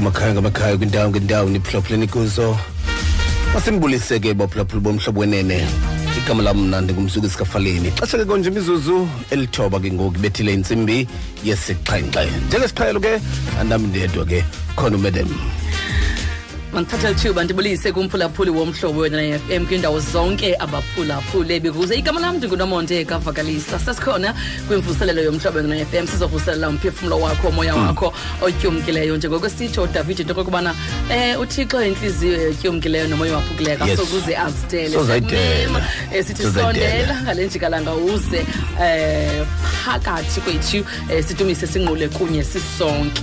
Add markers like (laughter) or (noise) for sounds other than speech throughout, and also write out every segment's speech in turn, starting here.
kumakhaya ngamakhaya kwindawo ngendawo niphulaphuleni kuzo masinibulise-ke baphulaphula bomhlobo wenene. Igama lam mna ndingumsuku esikafaleni. Xesha ke konje imizuzu elithoba ke ngoku ibethile intsimbi yesixhenxe. Njengesiqhelo ke andami ndedwa ke khona umadam mandithatha lithuba ndibulise kumphulaphuli womhlobo wena FM kwindawo zonke abaphulaphule bekuze igama lam ndingunomonde kavakalisa. Sesikhona kwimvuselelo yomhlobo wena FM sizovuselela umphefumlo wakho umoya wakho otyumkileyo njengoko sitsho udavid into okokubana um uthixo intliziyo etyumkileyo nomoya waphukileyo Yes. kasokuze azidele Sozayidela. Siyamema. Eh, sithi Sozayidela. sondela ngale njikalanga uze um phakathi kwethu um situmise sinqule kunye sisonke.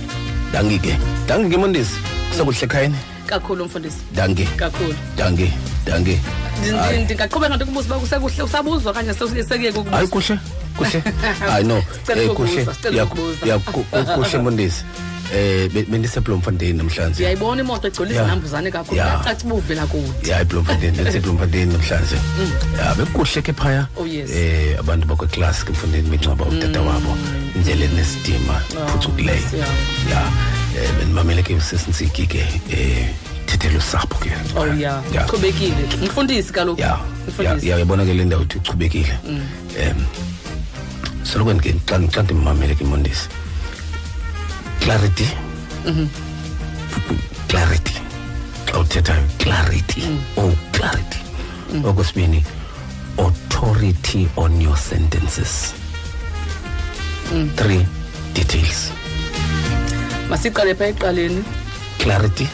Dangi ke dangi ke mondisi. Kusakuhle ekhayeni. Kakhulu umfundisi dangi kakhulu. Dangi dangi Ndi- ndi- Hayi. ndingaqhubeka ndikubuza uba kusekuhle usabuzwa okanye sekuye hayi kuhle kuhle. (laughs) Hayi no. Sicela eh, ukubuza, kuhle. sicela Ya- ukubuza. ya, ku- ku- kuhle mondisi um bendisebloemfontein namhlanje. Ndiyayibona imoto egcwele Ya. izinambuzane kakhulu. Ya. yacaca uba uvela kude ya ibloemfontein bendisebloemfontein namhlanje. Ya bekuhle ke phaya. Oh, yes. eh abantu bakweklasi ke mfondeni bencwaba utata wabo indlela enesidima phucukileyo. ya. Eh, ke usesintsiki ke um thethela usapho ke oh ya uchubekile mfundisi kaloku ya ya mfundisi ya yabona ke le ndawo uthi uchubekile um soloko xa ndimamele ke mondisi clarity. Clarity. Xa uthethayo clarity. Oh clarity. Okwesibini authority on your sentences. Three details masiqale pha ekuqaleni clarity?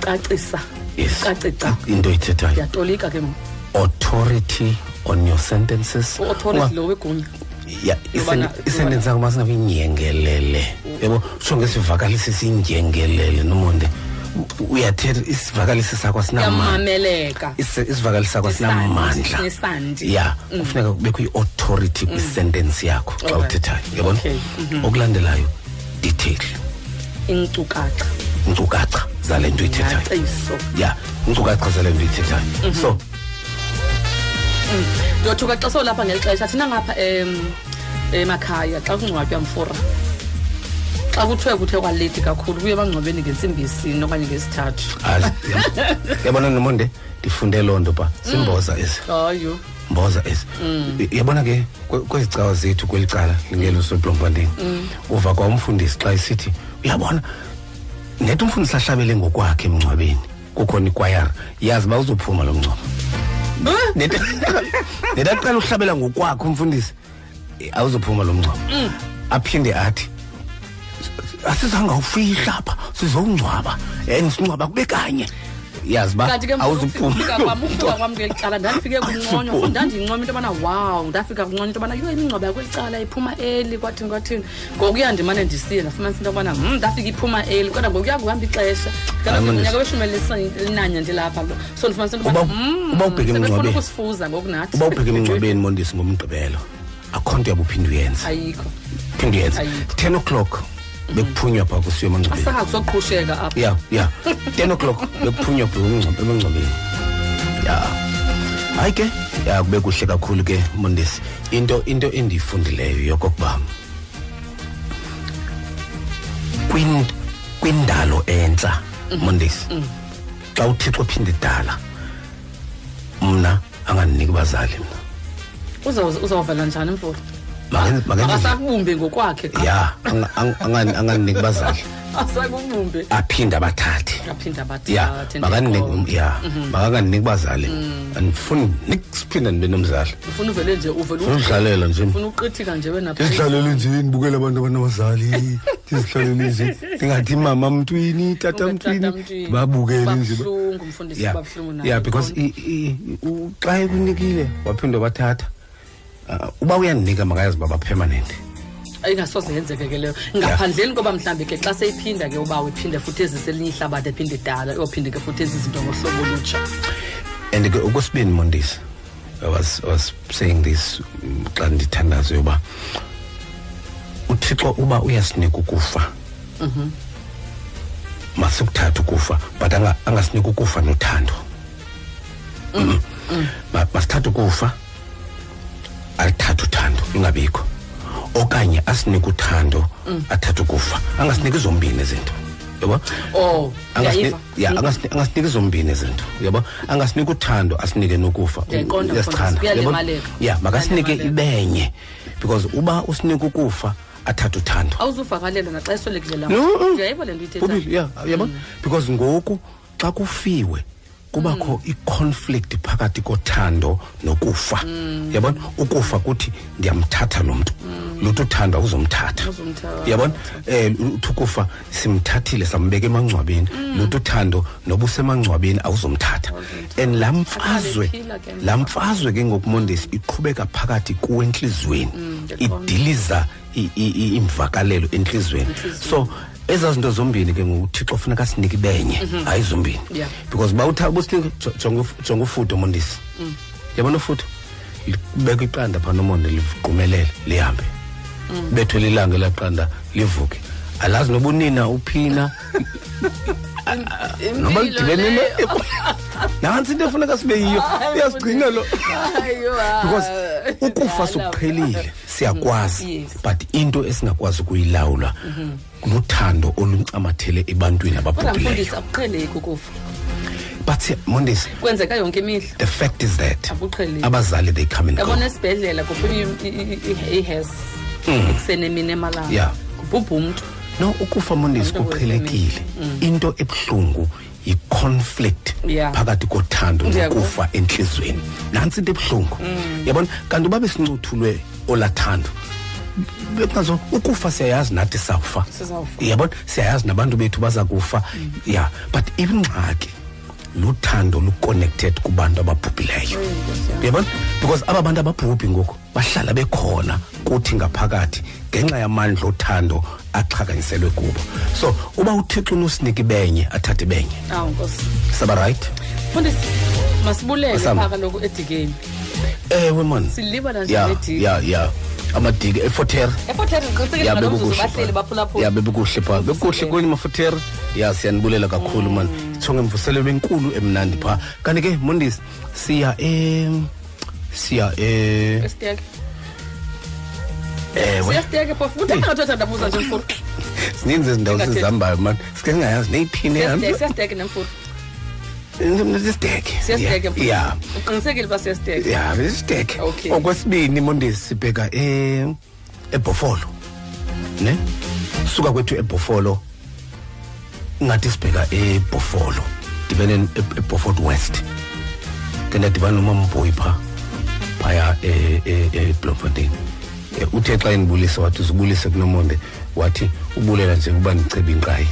Cacisa. Yes. Cacica into oyithethayo. Ndiyatolika ke ngoku. Authority on your sentences. Uauthority lo wegunya. Ya Yobana- isentence yakho masingabe inyengelele yabo sho ngesivakalisi sinyengelele nomonde. Uyathetha isivakalisi sakho asinamandla. Yamameleka Isi- isivakalisi sakho Nesandi, asinamandla. nesandi. ya kufuneka kubekho i-authority kwisentence yakho xa Alright. uthethayo yabona? Okay, okulandelayo detail. Inkcukacha. Inkcukacha zale nto uyithethayo naciso ya inkcukacha zale nto uyithethayo so ndiyothuka xa solapha ngeli xesha thina ngapha em emakhaya xa kungcwatywa mfura xa kuthiwe kuthe kwaleti kakhulu kuye bangcwabeni ngentsimbi okanye ngesithathu. Yabona nomonde ndifunde loo nto pa. Simboza ezi. Hayo. Mboza ezi. Y- yabona ke kwe- kwezi cawa zethu kweli cala lingelosoblompantini uva kwa umfundisi xa esithi uyabona net umfundisi ahlabele ngokwakhe emngcwabeni. Kukhona ikwayara. Yazi uba uzophuma lo mngcwabo. Net net aqala uhlabela ngokwakhe umfundisi. Eh, awuzophuma lo mngcwabo. Aphinde athi asizange awufihla apha sizowungcwaba and singcwaba kube kanye. Yazi uba kanti ke awuzuphuma kwam ufika kwam ngeli cala ndandifike kunconywa ndandincoma into yobana wow ndafika kunconywa into yobana yho imingcwaba yakweli cala iphuma eli kwathini kwathini. Ngokuya ndimane ndisiye ndafumanisa into yobana "Hmm, ndafika iphuma eli kodwa ngokuya kuhamba ixesha Hayi, man, nyaka weshumi elinanye ndilapha lo. So ndifumanisa into Uba- yobana "Hmm, uba ubheke sebefuna emngcwabeni. ukusifuza ngoku nathi. Uba ubheke emngcwabeni mondisi ngomgqibelo akho nto yabe uphinde uyenza ayikho. Phinde uyenza Ayikho. ten o'clock bekuphunywa phaa kusiyo emangcwabeni. Asaka kusoqhusheka apha. Ya ya. Ten o'clock bekuphunywa phaa emngcwab- emangcwabeni. Ya. Hayi ke ya kube kuhle kakhulu ke mondisi. Into into endiyifundileyo yokokuba kwin- kwindalo entsha mondisi xa uthixo phinde dala mna angandinika bazali mna. Uza- uzawuvela njani mfula? Makenze- makenze- akasakubumbe ngokwakhe ya anga- anga- anga- angandinika bazali (laughs) asakubumbe aphinde abathathe. Aphinde ya abathathe makandinik ya makangandinik bazali andifuni nikusiphinda ndibe nomzali. Ufuna uvele nje uvele funa udlalela nje. ufuna uqithika nje wena ndizihlalele nje ndibukele abantu abanabazali. Ndizihlalele nje. Ndingathi mama mntwini tata Ube mntwini tata mntwini. babukele nje. Kubabuhlungu, mfundisi, Ya, kubabuhlungu naye, ya because ngibona. i- i- u- xa ekunikile waphinde wabathatha uh, uba uyandinika makayazi uba bapermanent ayingasoze yenzeke ke leyo. Ngaphandleni koba mhlawumbi ke xa seyiphinda ke uba iphinde futhi ezise elinye ihlabathi ephinde idala iyophinde ke futhi ezi zinto ngohlobo olutsha. And ke okwesibini mondisi I was, I was saying this mm, xa ndithandazo yoba uthixo uba uyasinika ukufa masikuthatha ukufa but anga- angasinika ukufa nothando. Mm. Ma- masithathe ukufa alithathe uthando lungabikho okanye asinike uthando athathe ukufa. Angasiniki zombini izinto yabo? Oh Angasini- ndiyayiva ya angasini- angasiniki zombini izinto yabo? Angasiniki uthando asinike nokufa. Ndiyayiqonda, Uyasichana, mfundisi, yabo? kuyalimaleka. ya makasinike Kuyalimaleka. ibenye. Because uba usinike ukufa athathe uthando. Awuzuvakalela naxa eswelekile la No, uh, ndiyayiva le nto Bobile, uyithethayo ya yabo? Because ngoku xa kufiwe kubakho i-conflict phakathi kothando nokufa. Yabona? Ukufa kuthi ndiyamthatha lo mntu. Luthi uthando awuzomthatha Awuzumthatha. yabona? Um uthi ukufa simthathile sambeka emangcwabeni. Luthi uthando noba usemangcwabeni awuzomthatha. And laa mfazwe Aphila ke laa mfazwe ke ngokumondesi iqhubeka phakathi kuwe entliziyweni. Ndiyaqonda. idiliza i- i- i- imvakalelo entliziyweni. So ezaa zinto zombini ke nguthixo funeka sinike benye hayi zombini. Yeah. because ba utha businike jonga uf- jonga ufudo mondisi. Yabona ufudo libeka iqanda phaa nomonde ligqumelele lihambe. Bethwe lilanga elaqanda livuke. Alazi noba unina uphina noba lidibene ne- nantsi into efuneka sibe yiyo iyasigcina lo because ukufa sokuqhelile siyakwazi Yes. but into esingakwazi ukuyilawula luthando oluncamathele ebantwini kodwa ababhubhileyo mfundisi akuqheleki ukufa but siya- mondesi kwenzeka yonke imihla the fact is that Akuqheleki. abazali they come and go yabona esibhedlela kuphunya ihes ekuseni emini emalanga Yeah. kubhubha umntu no ukufa mondesi Abantu kuqhelekile into ebuhlungu yi-conflict Yeah. phakathi kothando Ndiyakuva. nokufa entliziyweni nantsi into ebuhlungu. Yabona? Kanti uba besincuthulwe olathando bekazo ukufa siyayazi nathi sawufa Sizawufa. yabona? Siyayazi nabantu bethu baza kufa. Ya but ingxaki luthando lu-connected kubantu ababhubhileyo. Yabona? Because aba bantu ababhubhi ngoku bahlala bekhona kuthi ngaphakathi ngenxa yamandla othando axhakanyiselwe kubo. So uba uthixo unosiniki benye athathe benye. Awu nkosi. Saba right? Mfundisi masibulele Masamba. phaa kaloku edikeni. Ewe man. Silibala nje ya nediki ya ya. Amadiki efotere efothethe ndiqinisekile ya ngalo mzuzu bekukuhle bahleli pha. baphulaphula. Ya bekukuhle phaa bekukuhle kweni mafotere ya siyanibulela kakhulu man. Tsho ngemvuselelo enkulu emnandi phaa kanti ke mondisi siya em siya eh esiteke ewe. Siyasiteke phofu. Kuthanda ngathi othandabuza nje mfuru zininzi izindawo Ingathi- sizihambayo man. Sike singayazi neyiphini siyasiteke siyasiteke mfuru ya uqinisekile uba siyasiteke ya besiteke Okay. okwesibini mondisi sibheka e ebhofolo ne? Suka kwethu ebhofolo ngathi sibheka ebhofolo dibene e- ebhofort west. Ke ndadibana nomamboyi pha phaya e- e- eblomfontein Eh, uthe xa endibulisa wathi uzibulise kunomonde wathi ubulela nje uba ndichebe inqayi.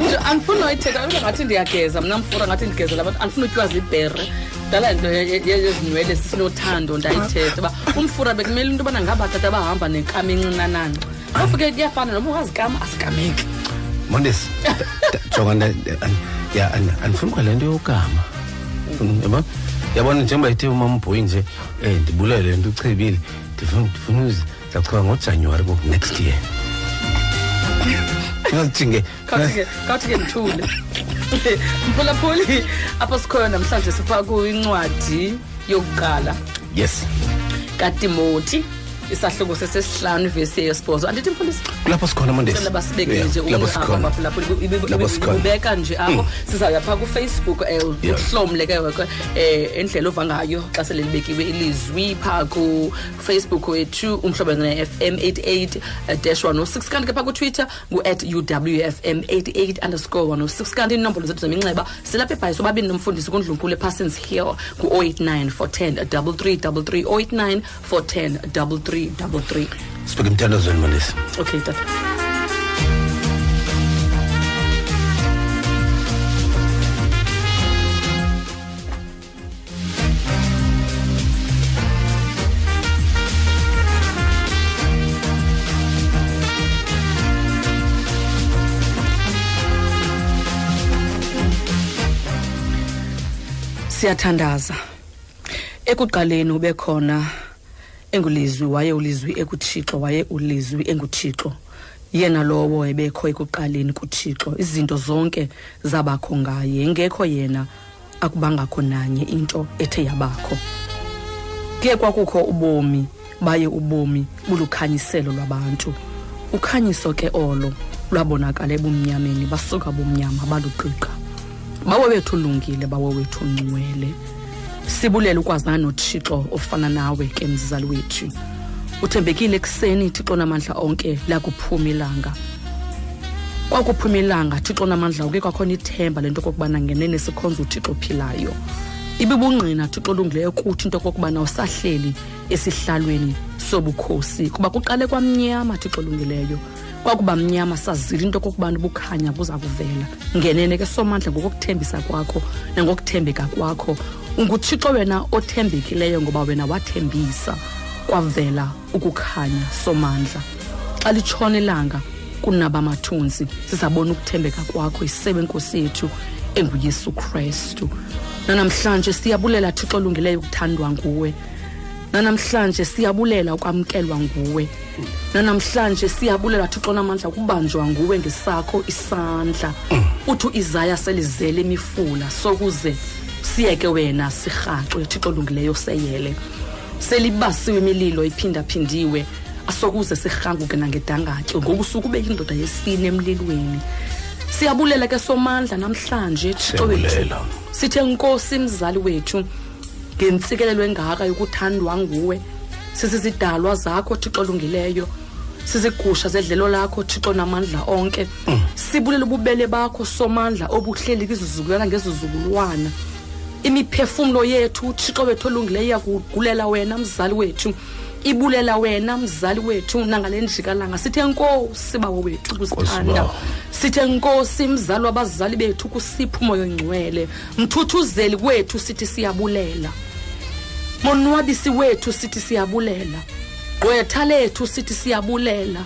Nje andifuni noyithetha into ngathi ndiyageza. Mna mfura ngathi ndigezela abantu andifuni utyiwa zibhere. Dala nto ye- ye- yezinwele sisinothando ndayithetha uba umfura bekumele into yobana ngabatata bahamba nenkama encinanana phofu ke kuyafana noba ungazikama asikameki. Mondesi jonga nda- an- ya an- andifuni kwale nto yokama. Yabona? Yabona njengoba ithe umambhoyi nje um ndibulele nto uchebile ndifuna ndifuna uzi zakucheba ngojanuwari ngoku next year. Ngazijinge khawuthi ke khawuthi ke ndithule mphulaphuli apho sikhoyo namhlanje sipha kuyincwadi yokuqala. Yes. Katimoti isahluko sesesihlanu ivesi yesibhozo andithi mfundisi? Kulapho sikhona mondesi cela basibeke Yeah, nje sikhona. ubeka nje apho sizawuya phaa kufacebook um Yeah. uhlomle ke weke um indlela ova ngayo xa sele libekiwe ilizwi phaa kufacebook wethu umhlobo ne-f m 88 dash 106 kanti ke phaa kutwitter ngu-at uwfm 88 underscore 106 kanti iinombolo zethu zeminxeba silapha ebhayiso babini nomfundisi kundlunkulu eparsons hill ku-089 410 3333 089 410 3333 sibheke emthandazweni mondesi okay tata siyathandaza. Ekuqaleni ube khona engulizwi waye ulizwi ekuthixo waye ulizwi enguthixo. Yena lowo ebekho ekuqaleni kuthixo. Izinto zonke zabakho ngaye. Engekho yena akubangakho nanye into ethe yabakho. Kuye kwakukho ubomi baye ubomi bulukhanyiselo lwabantu. Ukhanyiso ke olo lwabonakala ebumnyameni basuka bumnyama baluqiqa. Bawe wethu ulungile bawe wethu ungcwele. Sibulela ukwazana nothixo ofana nawe ke mzizali wethu. Uthembekile ekuseni thixo namandla onke lakuphuma ilanga kwakuphuma ilanga thixo namandla uke kwakhona ithemba lento kokubana ngenene sikhonza uthixo ophilayo. Ibibungqina thixo olungileyo kuthi into kokubana usahleli esihlalweni sobukhosi. Kuba kuqale kwamnyama thixo olungileyo. Kwakuba mnyama sazile into kokubana ubukhanya buza kuvela. Ngenene ke somandla ngokokuthembisa kwakho nangokuthembeka kwakho unguthixo wena othembekileyo ngoba wena wathembisa kwavela ukukhanya somandla. Xa litshona ilanga kunaba mathunzi sizabona ukuthembeka kwakho isebe nkosi yethu enguyesu kristu. Nanamhlanje siyabulela thixo olungileyo ukuthandwa nguwe. Nanamhlanje siyabulela ukwamkelwa nguwe. Nanamhlanje siyabulela thixo namandla ukubanjwa nguwe ngesakho isandla. Uthi uizaya selizele imifula sokuze siyeke wena sirhaxwe thixo olungileyo seyele selibasiwe imililo iphindaphindiwe asokuze sirhanguke nangedangatyo ngoku suke ube yindoda yesine emlilweni. Siyabulela ke somandla namhlanje thixo wethu. Siyabulela. sithe nkosi mzali wethu ngentsikelelo engaka yokuthandwa nguwe sizizidalwa zakho thixo olungileyo. Sizigusha zedlelo lakho thixo namandla onke. Sibulela ububele bakho somandla obuhleli kwizizukulwana ngezizukulwana imiphefumlo yethu utshixo wethu olungileyo iyakugulela wena mzali wethu ibulela wena mzali wethu nangale ndlikalanga sithe nkosi bawo wethu kusithanda sithe nkosi mzali wabazali bethu kusipho umoya ongcwele mthuthuzeli wethu sithi siyabulela. Monwabisi wethu sithi siyabulela. Gqwetha lethu sithi siyabulela.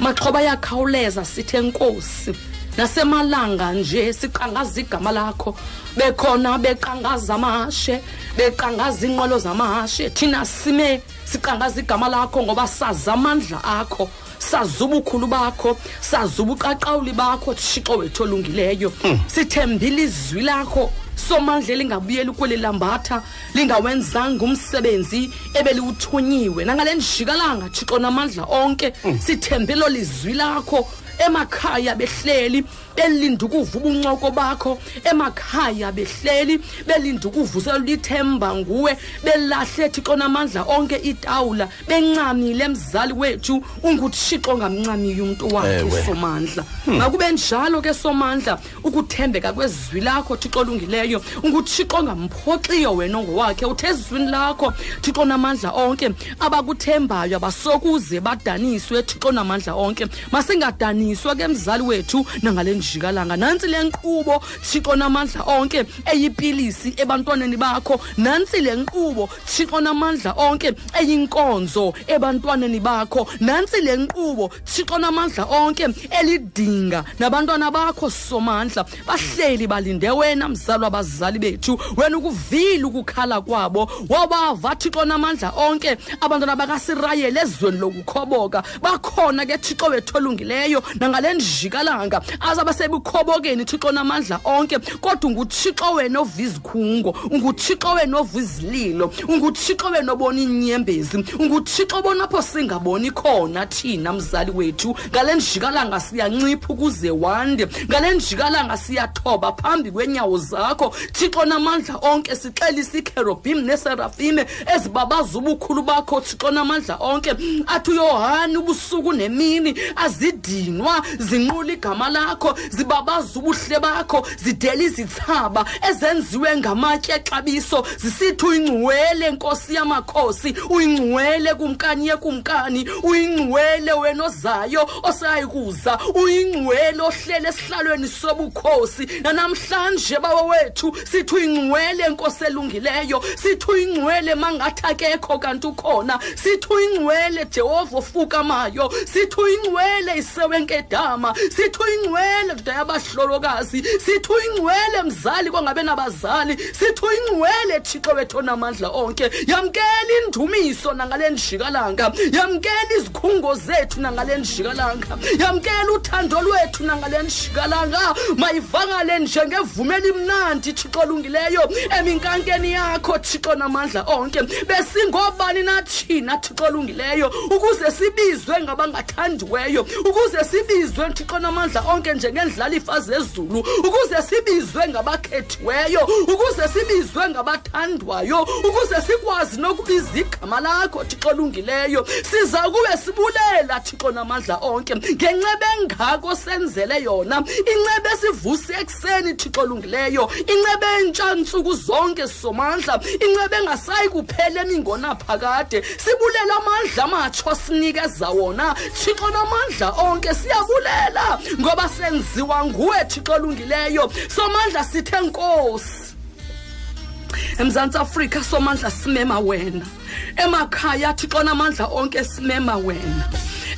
Maxhoba yakhawuleza sithe nkosi nasemalanga nje siqangaza igama lakho. Bekhona beqangaza amashe beqangaza iinqwelo zamashe. Thina sime siqangaza igama lakho ngoba sazi amandla akho sazi ubukhulu bakho sazi ubuqaqawuli bakho thixo wethu olungileyo. Sithembile izwi lakho somandla lingabuyeli kweli lambatha lingawenzanga umsebenzi ebeliwuthunyiwe. Nangale njikalanga thixo namandla onke sithembelo lizwi lakho emakhaya behleli belinda ukuva ubuncoko bakho emakhaya behleli belinda ukuvuselwa ithemba nguwe belahle thixo namandla onke itawula bencamile mzali wethu unguthixo ngamncamiyo umntu wakhe somandla. Makube njalo ke somandla ukuthembeka kwezwi lakho thixo olungileyo unguthixo ongamphoxiyo wena ongowakhe uthe ezwini lakho thixo namandla onke abakuthembayo abasokuze badaniswe thixo namandla onke. Masingadaniswa ke mzali wethu nangale njikalanga nantsi le nkqubo thixo namandla onke eyipilisi ebantwaneni bakho. Nantsi le nkqubo thixo namandla onke eyinkonzo ebantwaneni bakho. Nantsi le nkqubo thixo namandla onke elidinga nabantwana bakho somandla. Bahleli balinde wena mzali wabazali bethu. Wena ukuvile ukukhala kwabo. Wabava thixo namandla onke. Abantwana bakasirayeli ezweni lokukhoboka. Bakhona ke thixo wethu olungileyo. Nangale njikalanga azabe sebukhobokeni thixo namandla onke kodwa unguthixo wena ova izikhungo unguthixo wena ova izililo unguthixo wena obona iinyembezi unguthixo bona apho singaboni khona thina mzali wethu. Ngale njikalanga siyancipha ukuze wande ngale njikalanga siyathoba phambi kweenyawo zakho. Thixo namandla onke sixelisa ikherobhim neserafime ezibabaza ubukhulu bakho thixo namandla onke. Athi uyohani ubusuku nemini azidinwa zinqula igama lakho zibabaza ubuhle bakho zidela izithaba ezenziwe ngamatye exabiso. Zisithi uyingcwele nkosi yamakhosi uyingcwele kumkani yekumkani uyingcwele wena ozayo osayikuza uyingcwele ohlele esihlalweni sobukhosi. Nanamhlanje bawa wethu sithi uyingcwele nkosi elungileyo sithi uyingcwele mangathi akekho kanti ukhona sithi uyingcwele jehova ofukamayo sithi uyingcwele isewenkedama sithi uyingcwele ndoda yabahlolokazi sithi uyingcwele mzali kwangabe nabazali sithi uyingcwele thixo wethu onamandla onke. Yamkela indumiso nangale njikalanga yamkela izikhungo zethu nangale njikalanga yamkela uthando lwethu nangale njikalanga mayivakale njengevumela imnandi thixo olungileyo eminkankeni yakho thixo namandla onke. Besingobani nathina thixo olungileyo? Ukuze sibizwe ngabangathandiweyo ukuze sibizwe thixo namandla onke njengendlalifa zezulu ukuze sibizwe ngabakhethiweyo ukuze sibizwe ngabathandwayo ukuze sikwazi nokubiza igama lakho thixo olungileyo. Siza kube sibulela thixo namandla onke. Ngenceba engako senzele yona inceba esivuse ekuseni thixo olungileyo. Inceba entsha ntsuku zonke somandla inceba engasayi kuphela emingonaphakade sibulela amandla amatsho sinikeza wona. Thixo namandla onke siyabulela ngoba senziwa nguwe thixo olungileyo. Somandla sithe nkosi emzantsi afrika somandla simema wena. Emakhaya thixo namandla onke simema wena.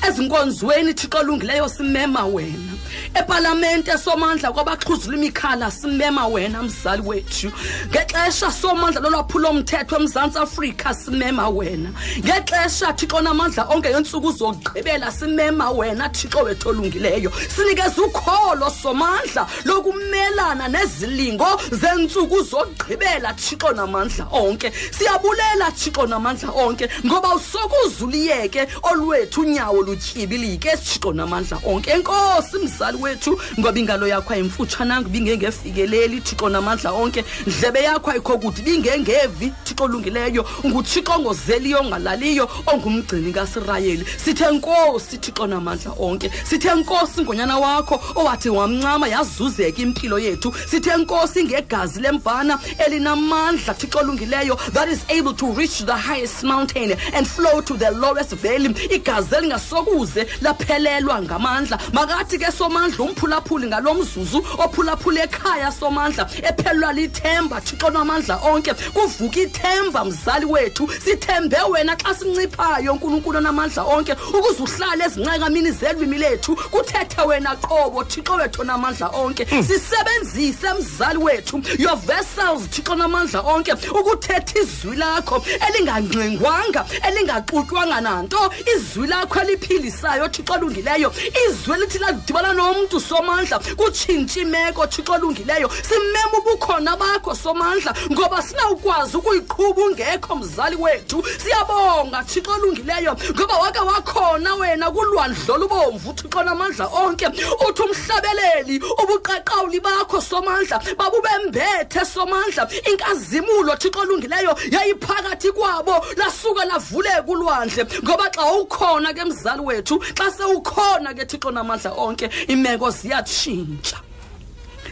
Ezinkonzweni thixo olungileyo simema wena. Epalamente somandla kwabaxhuzula imikhala simema wena mzali wethu. Ngexesha somandla lolwaphulo mthetho emzantsi afrika simema wena. Ngexesha thixo namandla onke ngeentsuku zokugqibela simema wena thixo wethu olungileyo. Sinikeza ukholo somandla lokumelana nezilingo zeentsuku zokugqibela thixo namandla onke. Siyabulela thixo namandla onke ngoba usokuzuliyeke olwethu unyawo lutyibilike thixo namandla onke. Enkosi mzali wethu ngoba ingalo yakho ayimfutshananga ibingengefikeleli thixo namandla onke. Ndlebe yakho ayikho kude ibingengevi thixo olungileyo nguthixo ongozeliyo ongalaliyo ongumgcini kasirayeli. Sithe nkosi thixo namandla onke. Sithe nkosi ngonyana wakho owathi wamncama yazuzeka impilo yethu. Sithe nkosi ngegazi lemvana elinamandla thixo olungileyo that is able to reach the highest mountain and flow to the lowest valley. Igazi elingasokuze laphelelwa ngamandla. Makathi ke somandla umphulaphuli ngalo mzuzu ophulaphula ekhaya somandla ephelelwa lithemba thixo namandla onke. Kuvuka ithemba mzali wethu. Sithembe wena xa sinciphayo nkulunkulu namandla onke ukuze uhlale ezinqakamini zelwimi lethu. Kuthethe wena qobo thixo wethu namandla onke. Sisebenzise mzali wethu your vessels thixo namandla onke ukuthetha izwi lakho elingangxengwanga elingaxutywanga nanto. Izwi lakho eliphilisayo thixo olungileyo izwi elithi ladibana nomntu somandla kutshintsha imeko thixo olungileyo simema ubukhona bakho somandla ngoba sinawukwazi ukuyiqhuba ungekho mzali wethu. Siyabonga thixo olungileyo ngoba wake wakhona wena kulwandlo olubomvu thixo namandla onke. Uthi umhlabeleli ubuqaqawuli bakho somandla babubembethe somandla. Inkazimulo thixo olungileyo yayiphakathi kwabo lasuka lavuleka ulwandle ngoba xa ukhona ke mzali wethu xa sewukhona ke thixo namandla onke imeko ziyatshintsha.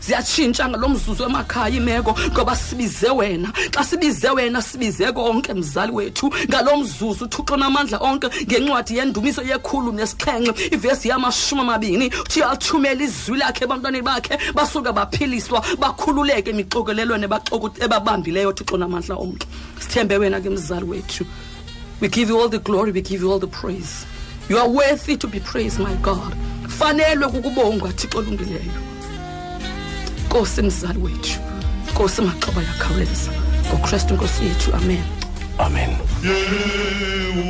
Ziyatshintsha ngalo mzuzu emakhaya imeko ngoba sibize wena. Xa sibize wena sibize konke mzali wethu. Ngalo mzuzu thixo namandla onke ngencwadi yendumiso yekhulu nesixhenxe ivesi yamashumi amabini uthi athumela izwi lakhe ebantwaneni bakhe basuke baphiliswa bakhululeke emixokelelweni ebabambileyo thixo namandla onke. Sithembe wena ke mzali wethu. We give you all the glory we give you all the praise. You are worthy to be praised my god. Fanelwe kukubongwa thixo olungileyo. Nkosi mzali wethu nkosi maxaba yakhawuleza. Ngokristu nkosi yethu amen. Amen. Ishumi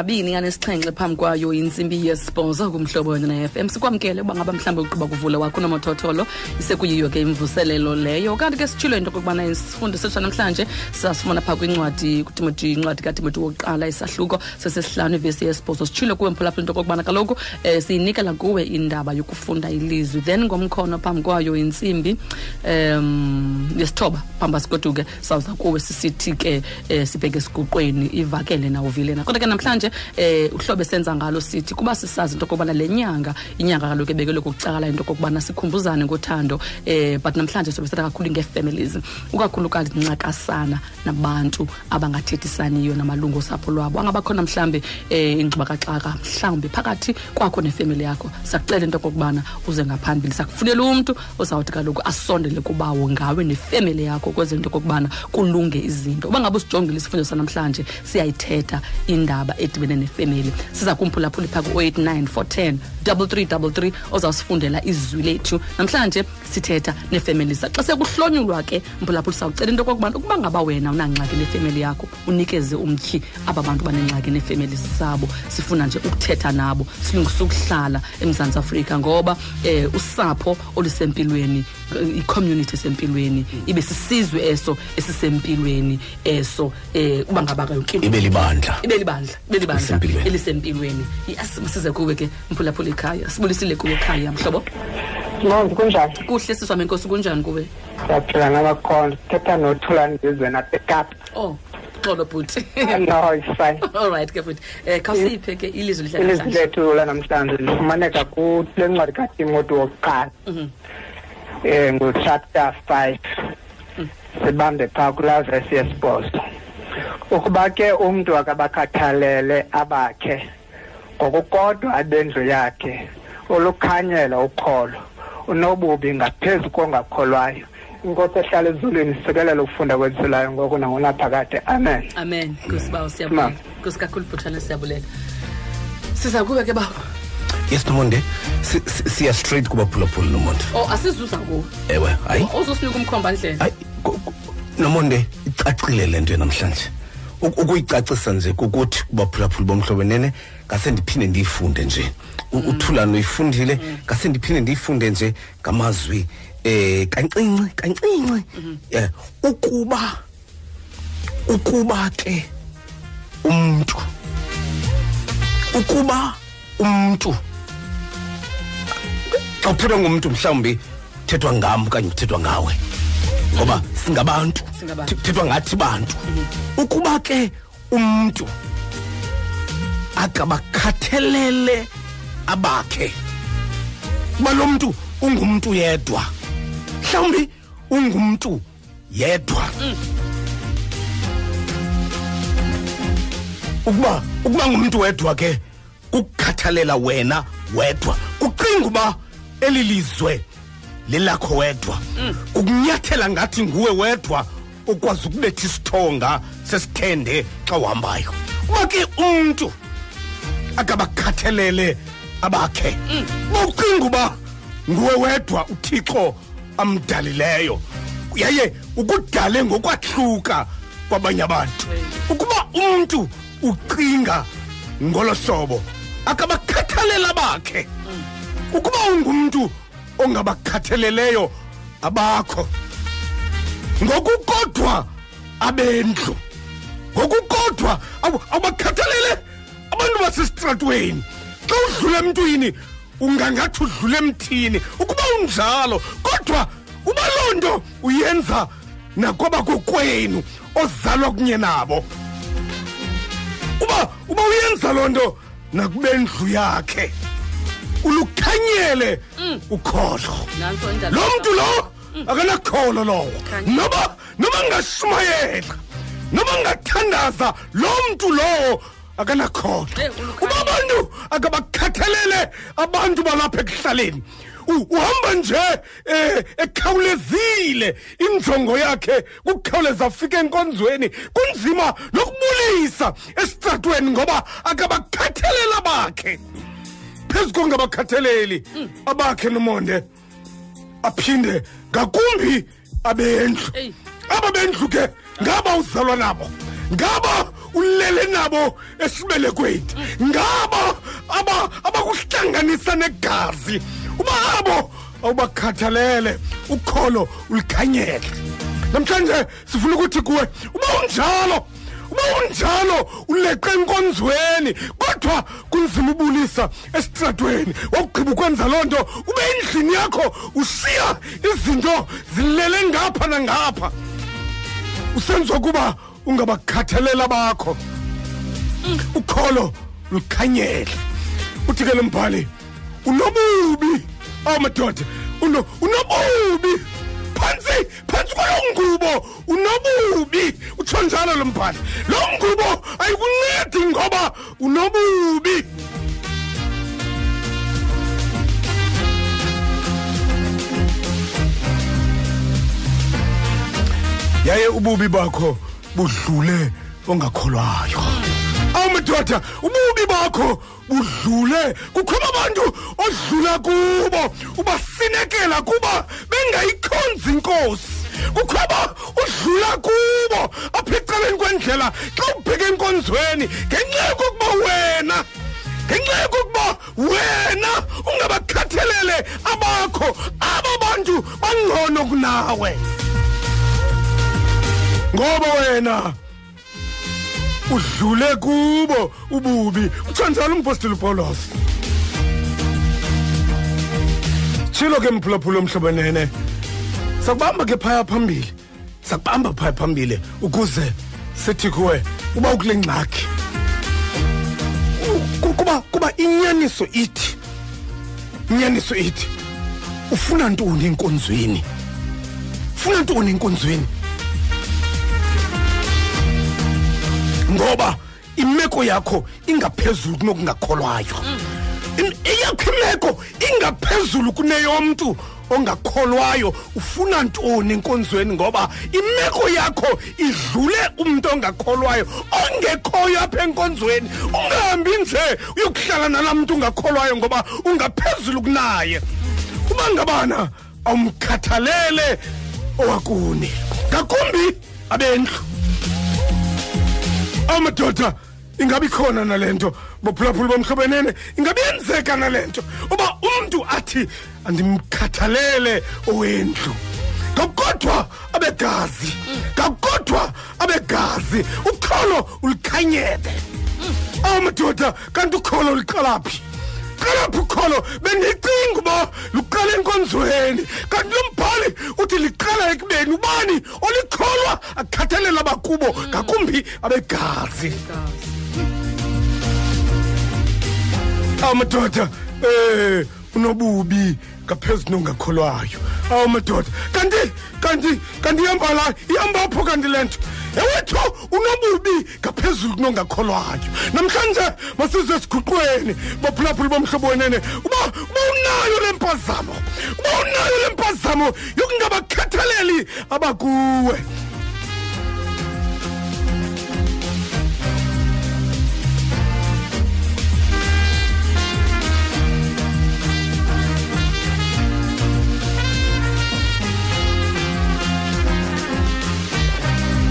mabini anesixhenxe phambi kwayo intsimbi yesibhozo kumhlobo wena na-fm sikwamkele uba ngaba mhlawumbi ugqiba kuvula wakho unomathotholo isekuyiyo ke imvuselelo leyo. Kanti ke sitshilo into okokubana isifundo sethu namhlanje sasifumana phaa kwincwadi kutimoti incwadi katimoti wokuqala isahluko sesesihlanu ivesi yesibhozo. Sitshilo kuwe mphulaphula into okokubana kaloku um siyinikela kuwe indaba yokufunda ilizwi. Then ngomkhono phambi kwayo intsimbi um yesithoba phamba ke sawuza kuwe sisithi ke um sibheke esiguqweni ivakele nawuvilena kodwa ke namhlanje um uhlobo esenza ngalo sithi kuba sisazi into okokubana le nyanga inyanga kaloku ebekelwe kukucala into okokubana sikhumbuzane ngothando um but namhlanje sobe sithetha kakhulu ngee-families ukakhulukazi ncakasana nabantu abangathethisaniyo namalungu osapho lwabo. Angabakhona mhlawumbi um ingxubakaxaka mhlawumbi phakathi kwakho nefemeli yakho sakucela into okokubana uze ngaphambili. Sakufunela umntu ozawuthi kaloku asondele kubawo ngawe nefemeli yakho kweze into okokubana kulunge izinto. Uba ngabe usijongile isifundo sanamhlanje siyayithetha indaba edibene nefemeli. Siza kumphulaphula phaa ku-089 410 3333 ozawusifundela izwi lethu. Namhlanje sithetha nefemeli xa sekuhlonyulwa ke mphulaphula sawucela into okokubana ukuba ngaba wena unangxaki nefemeli yakho unikeze umtyhi aba bantu banengxaki nefemeli sabo. Sifuna nje ukuthetha nabo silungisa ukuhlala emzantsi afrika ngoba um usapho olusempilweni i-community esempilweni ibe sisizwe eso esisempilweni eso um uba ngaba kayonke ibe libandla. Ibe libandla ibe libandla Elisempilweni. yes size kuwe ke mphulaphula ekhaya sibulisile kuwe ekhaya mhlobo Manje kunjani? kuhle siswami enkosi kunjani kuwe Siyaphila ngamakhona. Thetha nothula ndizwe na backup. oh xolo bhuti No, it's fine. (laughs) all right ke futhi um khawusiphe ke ilizwi lihle Ilizwi namhlanje lethu lanamhlanje lifumaneka kule ncwadi kaTimoti wokuqala. Eh ngo-chapter 5. Sibambe phaa kulaa verse yesibhozo. Ukuba ke umntu akabakhathalele abakhe ngokukodwa abendlu yakhe olukhanyela ukholo unobubi ngaphezu kongakholwayo. Inkosi ehlala ezulwini sikelela ukufunda kwezulayo ngoku nangonaphakade amen. Amen. Nkusibawo siyabulela Ma. nkosi kakhulu bhutshana siyabulela. Siza kuwe ke baba yes nomonde si- si- siya straight kubaphulaphula nomonde o asizuza kuwe ewe hayi. Uzosinika umkhomba ndlela hayi ku- ku- nomonde icacile le nto namhlanje Uk- ukuyicacisa nje kukuthi kubaphulaphula bomhlobo nene ngase ndiphinde ndiyifunde nje. U- uthulano uyifundile ngase ndiphinde ndiyifunde nje ngamazwi eh kancinci kancinci. Eh ukuba ukuba ke umuntu ukuba umuntu xa kuthethwa ngumntu mhlawumbi kuthethwa ngam okanye kuthethwa ngawe ngoba singabantu Singabantu. kuthethwa ngathi bantu. Ukuba ke umntu akabakhathelele abakhe. Kuba lo mntu ungumntu yedwa. Mhlawumbi ungumntu yedwa. Ukuba ukuba ngumntu wedwa ke kukukhathalela wena wedwa. Kucinga uba eli lizwe lelakho wedwa. Kukunyathela ngathi nguwe wedwa ukwazi ukubetha isithonga sesithende xa uhambayo. Uba ke umntu akabakhathelele abakhe. Ucinga uba nguwe wedwa uthixo amdalileyo. Yaye ukudale ngokwahluka kwabanye abantu. Ukuba umntu ucinga ngolo hlobo akabakhathalela bakhe ukuba ungumntu ongabakhathaleleyo abakho. Ngokukodwa abendlu. Ngokukodwa awu- awubakhathalele abantu basesitratweni. Xa udlula emntwini ungangathi udlula emthini. Ukuba unjalo kodwa uba loo nto uyenza nakwabakokwenu ozalwa kunye nabo. Uba uba uyenza loo nto nakubendlu yakhe ulukhanyele ukhohlo. Nantso indaba lo mntu lo akanakholo lowo noba noba ngashumayela noba ngathandaza lo mntu lowo akanakholo Eh, ulukhanya. uba abantu akabakhathalele abantu balapha ekuhlaleni. U- uhamba nje eh ekhawulezile. Injongo yakhe kukhawuleza afike enkonzweni. Kunzima nokubulisa esitratweni ngoba akabakhathalela bakhe. Phezu kongabakhathaleli abakhe nomonde aphinde ngakumbi abendlu. Eyi. aba bendlu ke ngaba uzalwa nabo. Ngaba ulele nabo esibelekweni ngaba aba abakuhlanganisa negazi. Uba abo awubakhathalele ukholo ulikhanyele. Namhlanje sifuna ukuthi kuwe uba unjalo uba unjalo uleqe enkonzweni kodwa kunzima ubulisa esitratweni. Wakugqiba ukwenza loo nto ube endlini yakho ushiya izinto zilele ngapha nangapha. Usenziwa kuba ungabakhathalela bakho. Ukholo lukhanyele. Uthi ke lo mbhali unobubi awu madoda uno- unobubi. Phantsi phantsi kwalo ngubo unobubi. Utsho njalo lo mbhali lo ngubo ayikuncedi ngoba unobubi. Yaye ububi bakho budlule ongakholwayo. Awu madoda ububi bakho. Budlule. Kukhona abantu odlula kubo ubasinekela kuba bengayikhonzi inkosi. Kukhona udlula kubo apha ecaleni kwendlela xa ubheke enkonzweni ngenxa yokokuba wena ngenxa yokokuba wena ungabakhathalele abakho aba bantu bangcono kunawe. Ngoba wena udlule kubo ububi. Utsho njalo umpostile upawulos tshilo ke mphulaphula omhlobenene sakubamba ke phaya phambili. Sakubamba phaya phambili ukuze sithi kuwe uba ukule ngxaki. Ku- kuba kuba inyaniso ithi inyaniso ithi ufuna ntoni enkonzweni? Ufuna ntoni enkonzweni? Ngoba imeko yakho ingaphezulu kunokungakholwayo. Im- eyakho imeko ingaphezulu kuneyomntu ongakholwayo. Ufuna ntoni enkonzweni? Ngoba imeko yakho idlule umntu ongakholwayo. Ongekhoyo apha enkonzweni ungahambi nje uyokuhlala nalaa mntu ungakholwayo ngoba ungaphezulu kunaye. Uba ngabana awumkhathalele owakuni ngakumbi abendlu amadoda ingabe ikhona nale nto. Bophulaphula bomhlobenene ingabe yenzeka nale nto. Uba umntu athi andimkhathalele owendlu. Ngakodwa abegazi ngakodwa abegazi ukholo ulikhanyele. Awu madoda kanti ukholo luqalaphi qalaphi ukholo bendicinga uba luqala enkonzweni. Kanti lo mbhali uthi liqala ekubeni ubani olikholwa akhathalela abakubo ngakumbi abegazi. Awu madoda eh unobubi. Ngaphezu nongakholwayo. Awu madoda. Kanti kanti kanti ihamba la ihamba apho kanti le nto. Ewethu unobubi ngaphezulu kunongakholwayo namhlanje masize esiguqweni baphulaphula bomhlobo wenene uba uba unayo le mpazamo uba unayo le mpazamo yokungabakhathaleli abakuwe.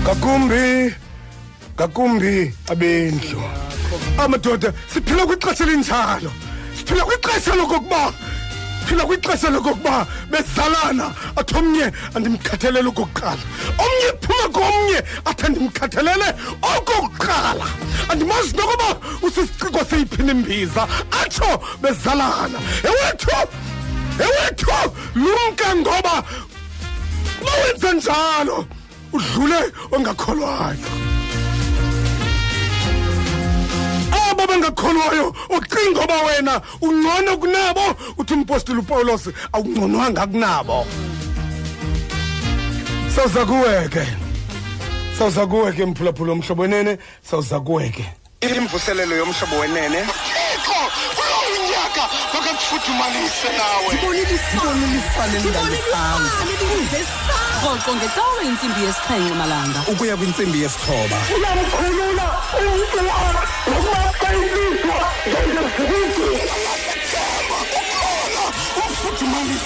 Ngakumbi ngakumbi abendlu. Amadoda siphila kwixesha elinjalo. Siphila kwixesha lokokuba phila kwixesha lokokuba bezalana. Athi omnye andimkhathalele okokuqala. Omnye phuma komnye athi andimkhathalele okokuqala. Andimazi nokuba usisiciko seyiphini imbiza. Atsho bezalana. Ewethu ewethu lumke ngoba uba wenze njalo. Udlule ongakholwayo. Abo bengakholwayo ucinga oba wena ungcono kunabo. Uthi umpostile upawulos awungconwanga kunabo. Sawuza kuwe ke sawuza kuwe ke mphulaphula omhlobo wenene sawuza kuwe ke imvuselelo yomhlobo wenene. Thixo kulo unyaka makakufuthumalise nawe rhoqo ngecawe intsimbi yesixhenxe malanga. Ukuya kwintsimbi yesithoba uyamkhulula umntu wakho nokuba xa ilizwa ngezezikude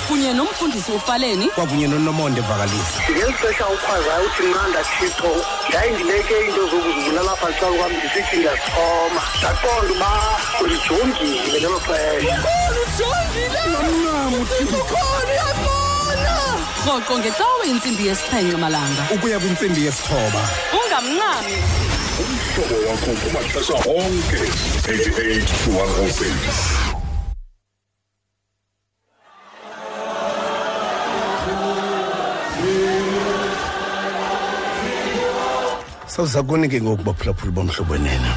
kunye nomfundisi ufaleni. Kwakunye nonomonde vakalisa. Ngeli xesha ukhwazayo uthi mnanda thixo ndayindibeke into zokuzibulala apha ecala kwam ndisithi ndiyasixhoma ndaqonda uba ulijongile ngelo xesha. Rhoqo ngecawe intsimbi yesixhenxe malanga. Ukuya kwintsimbi yesithoba. Ungamncami umhlobo wakho kumaxesha onke. 88 to 106 sawuza kuni ke ngoku baphulaphula bomhlobo wenene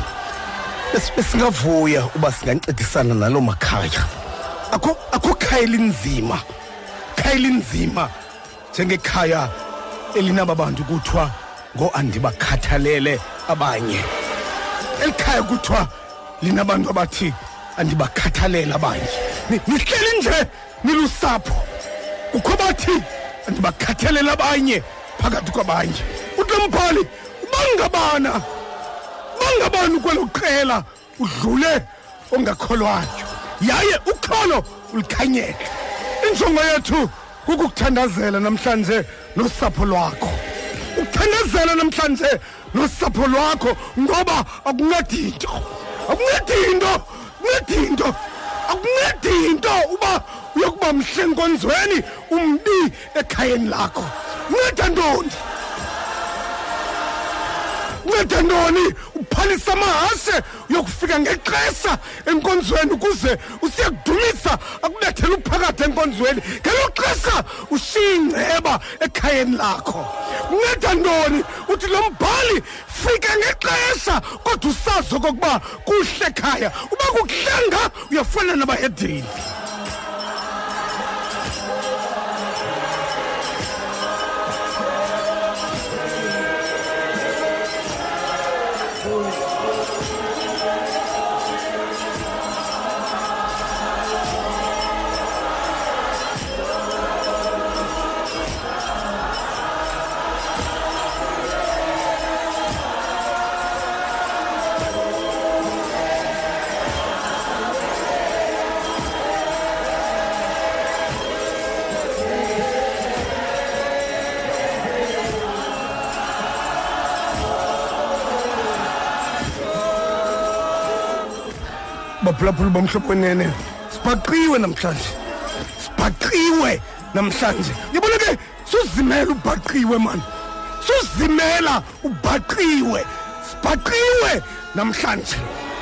Bes- besingavuya uba singancedisana naloo makhaya. Akho akho khaya elinzima khaya elinzima njengekhaya elinaba bantu kuthiwa ngo-andibakhathalele abanye. Eli khaya kuthiwa linabantu abathi andibakhathalele abanye. Ni- nihleli nje nilusapho. Kukho bathi andibakhathalele abanye phakathi kwabanye. Utombhali bangabana bangabani kwelo qela udlule ongakholwayo? Yaye ukholo ulikhanyele injongo yethu kukukuthandazela namhlanje nosapho lwakho. Ukuthandazela namhlanje nosapho lwakho ngoba akuncedi nto akuncedi nto akuncedi nto akuncedi nto uba uyokuba mhle enkonzweni umbi ekhayeni lakho. Unceda ntoni? Unceda ntoni? Uphalisa amahashe uyokufika ngexesha enkonzweni ukuze usiyakudumisa akubethele uphakathi enkonzweni. Ngelo xesha ushiye ingceba ekhayeni lakho. Unceda ntoni? Uthi lo mbhali fika ngexesha kodwa usazi okokuba kuhle ekhaya. Uba kukuhlanga uyafana nabahedini baphulaphula bomhlobo wenene sibhaqiwe namhlanje. Sibhaqiwe namhlanje. Ngibona ke suzimela ubhaqiwe mani suzimela ubhaqiwe sibhaqiwe namhlanje.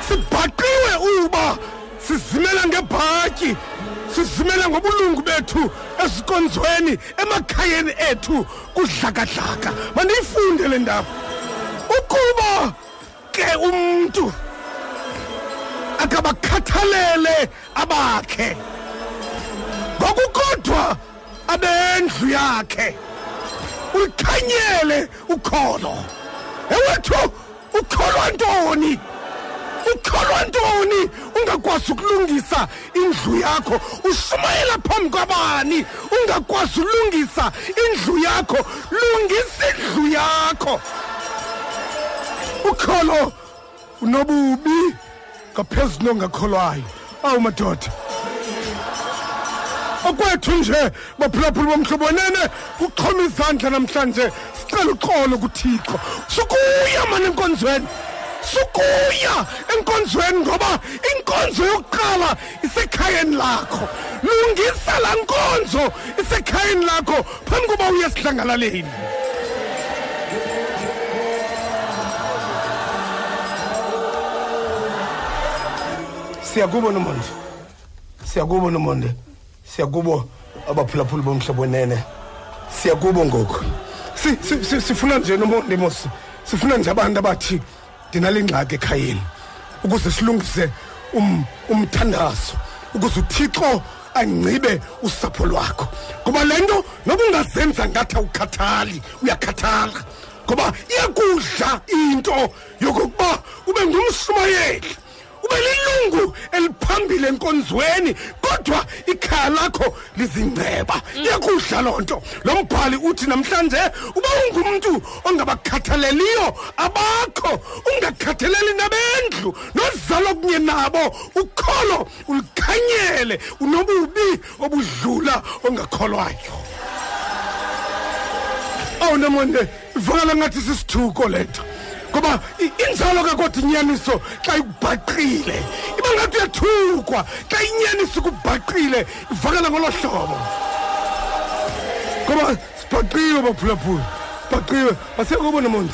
Sibhaqiwe uba sizimela ngebhatyi sizimela ngobulungu bethu ezikonzweni emakhayeni ethu kudlakadlaka. Mandiyifunde le ndaba. Ukuba ke umntu akabakhathalele abakhe. Ngokukodwa abendlu yakhe ulikhanyele ukholo ewethu ukholwa ntoni? Ukholwa ntoni? Ungakwazi ukulungisa indlu yakho ushumayela phambi kwabani? Ungakwazi ukulungisa indlu yakho lungisa indlu yakho. Ukholo unobubi. Ngaphezu nongakholwayo. Awu madoda. Okwethu nje baphulaphula bomhlobo wenene kuxhoma izandla namhlanje sicela uxolo kuthixo. Sukuya mani enkonzweni. Sukuya enkonzweni ngoba inkonzo yokuqala isekhayeni lakho. Lungisa laa nkonzo isekhayeni lakho phambi koba uye esidlangalaleni siyakubo nomonde. Siyakubo nomonde. Siyakubo abaphulaphuli bomhlobo wenene siyakubo ngoku. Si- si- si- sifuna nje nomonde mos sifuna nje abantu abathi ndinale ngxaki ekhayeni. Ukuze silungise um- umthandazo. Ukuze uthixo angcibe usapho lwakho. Ngoba le nto noba ungazenza ngathi awukhathali uyakhathala. Ngoba iyakudla into yokokuba ube ngumshumayeli. Ube lilungu eliphambili enkonzweni kodwa ikhaya lakho lizingceba. Iyakudla loo nto. Lo mbhali uthi namhlanje uba ungumntu ongabakhathaleliyo abakho ungakhathaleli nabendlu nozalo kunye nabo ukholo ulikhanyele unobubi obudlula ongakholwayo. Awunomonde ivakala ngathi sisithuko lento ngoba i- injalo kakodi inyaniso xa ikubhaqile iba ngathi uyathukwa xa inyaniso ikubhaqile ivakala ngolo hlobo. Ngoba sibhaqiwe baphulaphula sibhaqiwe asekubo nomonde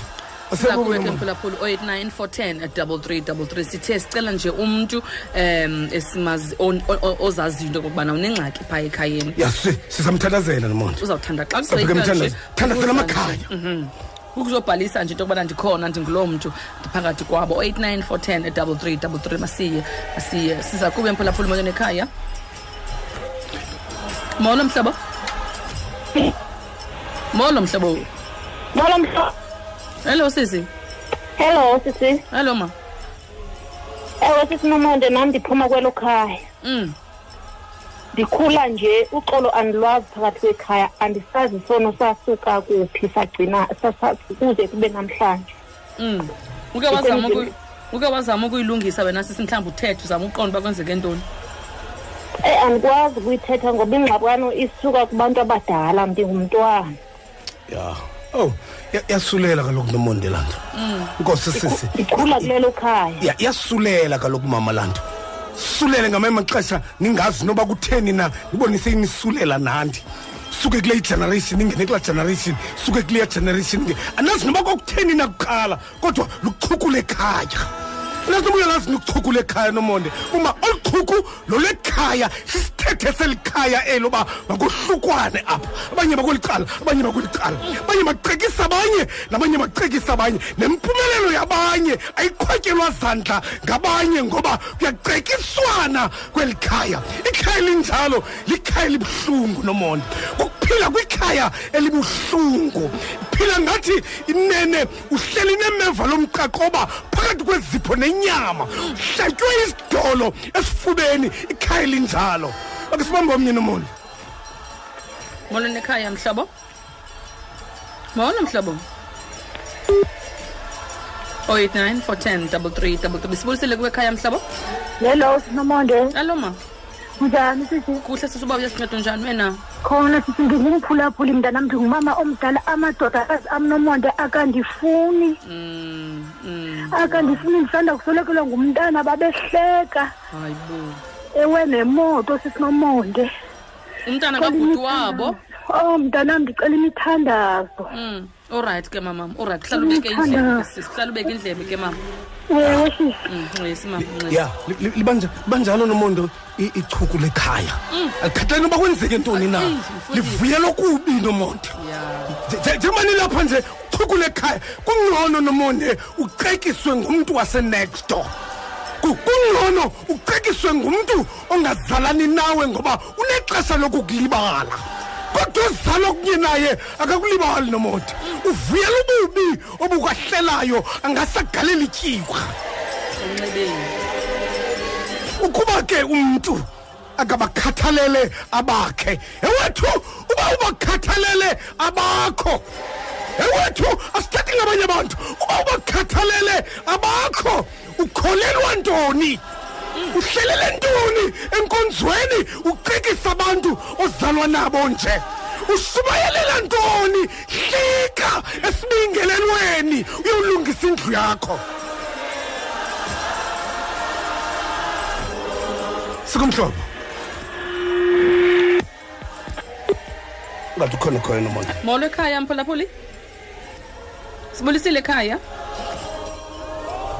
asekubo sakuwe ke nomonde mphulaphula 089 410 3333 sithe sicela nje umuntu um esimazi on- o- o- ozaziyo into okokubana unengxaki phaa ekhayeni. Ya si- sizamthandazela nomonde. Uzawuthanda xa Sabheke kuseyika nje mthandazo. Thandazela ukuza amakhaya. Nje, mhm. ukuzobhalisa nje into yokubana ndikhona ndinguloo mntu ndiphakathi kwabo 089 410 3333 masiye masiye siza kube mphulaphula moyeni ekhaya molo mhlobo molo mhlobo Molo mhlo. hello sisi Hello sisi. hello ma Ewe sisi Nomonde nami ndiphuma kwelo khaya. mm. Ndikhula nje uxolo andilwazi phakathi kwekhaya andisazi sono sasuka kuphi sagcina sasa- kuze kube namhlanje. Mm. uke wazama Ndikwenzile- ukuyi- uke wazama ukuyilungisa wena sisi mhlawumbi uthethe uzama uqonda uba kwenzeke ntoni Eh andikwazi ukuyithetha ngoba ingxabano isuka kubantu abadala ndingumntwana. ya oh ya- yasulela kaloku nomonde laa nto nkosi sisi Ndikhula kulelo khaya. ya yasulela kaloku mama laa nto sulele ngamanye amaxesha ningazi noba kutheni na. Ndibonise inisulela nandi. Suke kule generation ingene kulaa generation. Suke kuleya generation inge anazi noba kwakutheni na kuqala kodwa luchuku lekhaya anazi noba uyalazi nokuchuku lekhaya nomonde. Uma oluchuku lolekhaya sisithethe selikhaya elo uba makohlukwane apha. Abanye bakwelicala abanye bakwelicala abanye bacekisa abanye nabanye bacekisa abanye. Nempumelelo yabanye ayiqhwatyelwa zandla ngabanye ngoba kuyacekiswana kweli khaya ikhaya elinjalo likhaya elibuhlungu nomonde. Ukuphila kwikhaya elibuhlungu. Phila ngathi inene uhleli nemeva lomqaqoba phakathi kwezipho nenyama. Uhlatywe isidolo esifubeni ikhaya elinjalo. Ake sibambe omnye nomonde molweni ekhaya mhlobo. Molo mhlobo. 089 410 3333 sibulisile kuwe ekhaya mhlobo? Hello Nomonde. alo ma. Njani sisi? kuhle sisuba uyasincedo njani wena Khona sisi ngingumphulaphuli mntanami ndingumama omdala amadodakazi amnomonde akandifuni. mm, mm. akandifuni ndisanda kuswelekelwa ngumntana babehleka hayi bo ewe nemoto sisinomonde umntana kabhuti wabo oh mntanam ndicela imithandazo mm. Olrayithi ke mamam olrayithi hlala ubeke indlebe ke sisi hlala ubeke indlebe ke mama. Ewe sisi Mm, ncesi mama. Li- libanja- libanjalo nomondo ichuku lekhaya. Alikhathali noba kwenzeke ntoni na? Eyi, mfundisi. livuyelwa kubi nomonde ya. Njengoba nilapha nje uchuku lekhaya kungcono nomonde ucekiswe ngumntu wasenext door. Ku- kungcono ucekiswe ngumntu ongazalani nawe ngoba unexesha lokukulibala. Kodwa uzalo kunye naye akakulibali nomonde uvuyela ububi obukwahlelayo angasagaleli tyiwa emnxebeni. Ukuba ke umntu akabakhathalele abakhe ewethu uba ubakhathalele abakho. Ewethu asithathi ngabanye abantu uba ubakhathalele abakho ukholelwa ntoni? uhlelele ntoni? Enkonzweni uqikisa abantu ozalwa nabo nje. Usubayelela ntoni? Hlika esibingelelweni uyolungisa indlu yakho. Sikumhlobo. Ngathi ukhona khona nomona molo ekhaya mphulaphuli. Sibulisile ekhaya?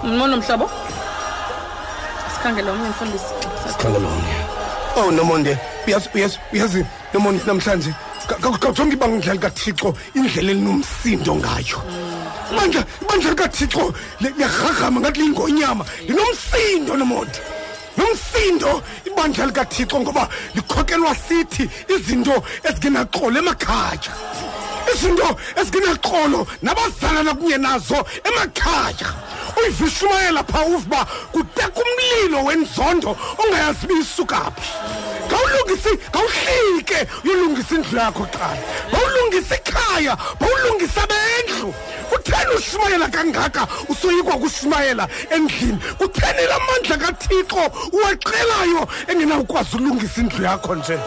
Molo mhlobo. Sikhangela omnye mfundisi sikhangela omnye oh nomonde uyazi uyazi uyazi nomonde namhlanje kajonge ibanga likathixo indlela elinomsindo ngayo. Ibandla ibandla likathixo li- liyarhagama ngathi liyingonyama linomsindo nomonde. Nomsindo ibandla likathixo ngoba likhokelwa sithi izinto ezingenaxolo emakhaya. Izinto ezingenaxolo nabazalana kunye nazo emakhaya. Uyivishumayela phaa uva kuteka umlilo wenzondo ongayazi biyisukaphi ngawulungisi ngawuhlike uyolungisa indlu yakho qala. Bawulungisa ikhaya bawulungisa bendlu kutheni ushumayela kangaka usoyikwa kushumayela endlini? Kutheni la mandla kathixo uwaqelayo engenawukwazi ulungisa indlu yakho nje?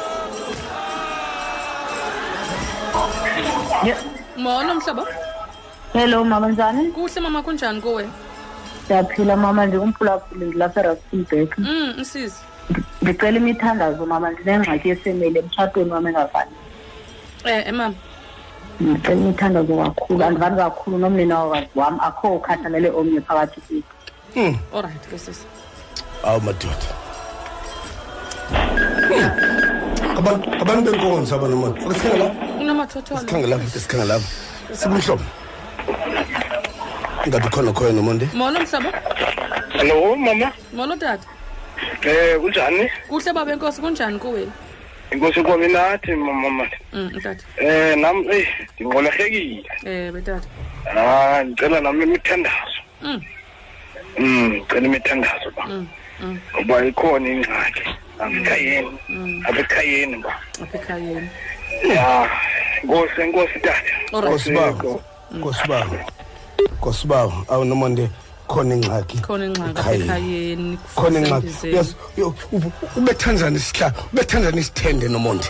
Molo mhlobo hello mama njani? Kuhle mama kunjani kuwe? Ndiyaphila mama ndingumphulaphuli ndilapha erastenburg mm msisi ndicela imithandazo mama ndinengxaki yefemeli emtshatweni wam engavani eh eh, mama. Ndicela imithandazo kakhulu andivani kakhulu nomninawakazi wam akho ukhathalele omnye phakathi kwethu. Alright ke sisi awu madoda. Abantu abantu benkonzo abanomona sikhangela unomathotholo sikhangela sikhangela sikumhlobo ngathi khona khoya nomonde? Molo mhlobo hello mama. Molo tata eh kunjani? Kuhle baba enkosi kunjani kuwe inkosi kwami nathi mama mm tata eh nam eh ndinqolehekile eh betata ah ndicela nami imithandazo. Mm. Mm ndicela imithandazo ba mm mm. Ngoba ikhona ingxaki apha ekhayeni apha ekhayeni ba? Apha ekhayeni ya inkosi inkosi tata. Alright nkosibaba nkosibaba nkosibaba awu nomonde khona ingxaki. Khona ingxaki apha Ekhayeni. ekhayeni khona ingxaki. kusembizeni. yes yo, ub- ubethanjani isihla ubethanjani isithende nomonde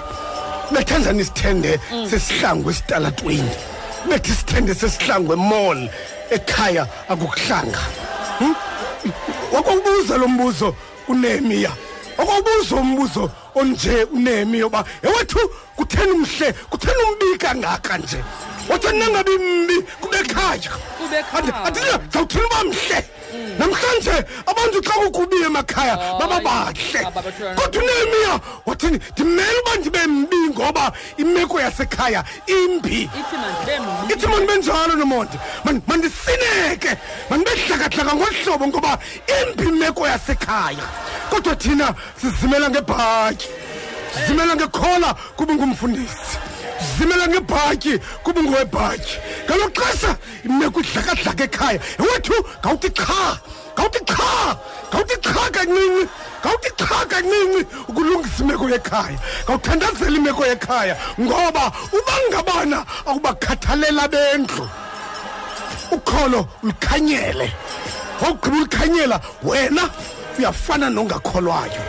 ubethanjani isithende sesihlangu esitalatweni? Bethi isithende sesihlangu emall ekhaya akukuhlanga. Hmm? wakwawubuza lo mbuzo unehemiya wakwawubuza umbuzo onje unehemiya uba ewethu kutheni umhle kutheni umbi kangaka nje? Wathi nangabi mbi kube khaya Kube ekhaya. zawuthini uba mhle? Namhlanje abantu xa kukubiye emakhaya baba bahle. Baba bathula- kodwa unehemiya wathini ndimele uba ndibe mbi ngoba imeko yasekhaya imbi. Ithi mandibe mbi. Ithi mandibe njalo nomonde. Man- mandisineke mandibe dlakadlaka ngolu hlobo ngoba imbi imeko yasekhaya. Kodwa thina sizimela ngebhatyi sizimela ngekhola kuba ngumfundisi. Sizimela ngebhatyi kuba ngowebhatyi ngalo xesha imeko idlakadlaka ekhaya. Ewethu ngawuthi qha ngawuthi qha ngawuthi qha kancinci ngawuthi qha kancinci ukulungisa imeko yekhaya. Ngawuthandazela imeko yekhaya ngoba uba ngabana awubakhathalela bendlu. Ukholo ulikhanyele wawugqiba ulikhanyela wena uyafana nongakholwayo.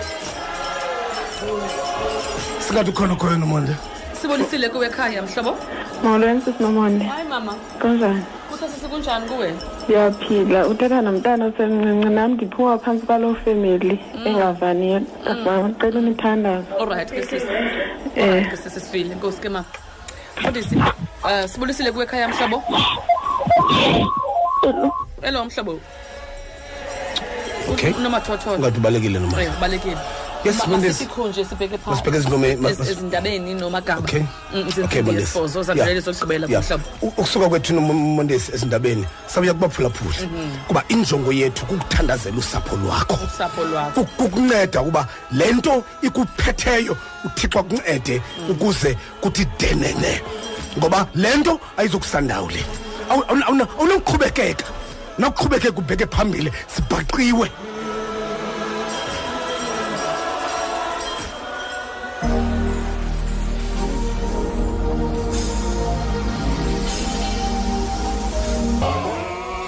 Singathi ukhona khona nomonde. Sibonisile kuwe ekhaya mhlobo? Molweni sisinomonde hayi mama. Kunjani? Kuhle sisi kunjani kuwe? Ndiyaphila uthetha nomntana osemncinci nam ndiphuma phantsi kwaloo femeli engavaniyo. Ndicela imithandazo alright ke sisi Eh. alright ke inkosi ke mama mfundisi um sibulisile kuwe ekhaya mhlobo? Elo mhlobo. Okay. unomathotholo ungathi ubalekile Eh, Yes, Ma- Mfundisi. masikhonje sibheke phaa. Masibheke ezindome- ma- Ez- mas- ezindabeni nomagama. Okay. Mm, okay zimfundisi Mondesi. esibhozo Yeah. zadlulele zokugqibela Yeah. kumhlobo U- ukusuka kwethu nomondesi ezindabeni sabuya kubaphulaphula kuba injongo yethu kukuthandazela usapho lwakho. Usapho lwakho. Ku- kukunceda ukuba le nto ikuphetheyo uthixo akuncede ukuze kuthi denene. Ngoba le nto ayizokusandawule awunokuqhubekeka nawuqhubekeka ubheke phambili sibhaqiwe.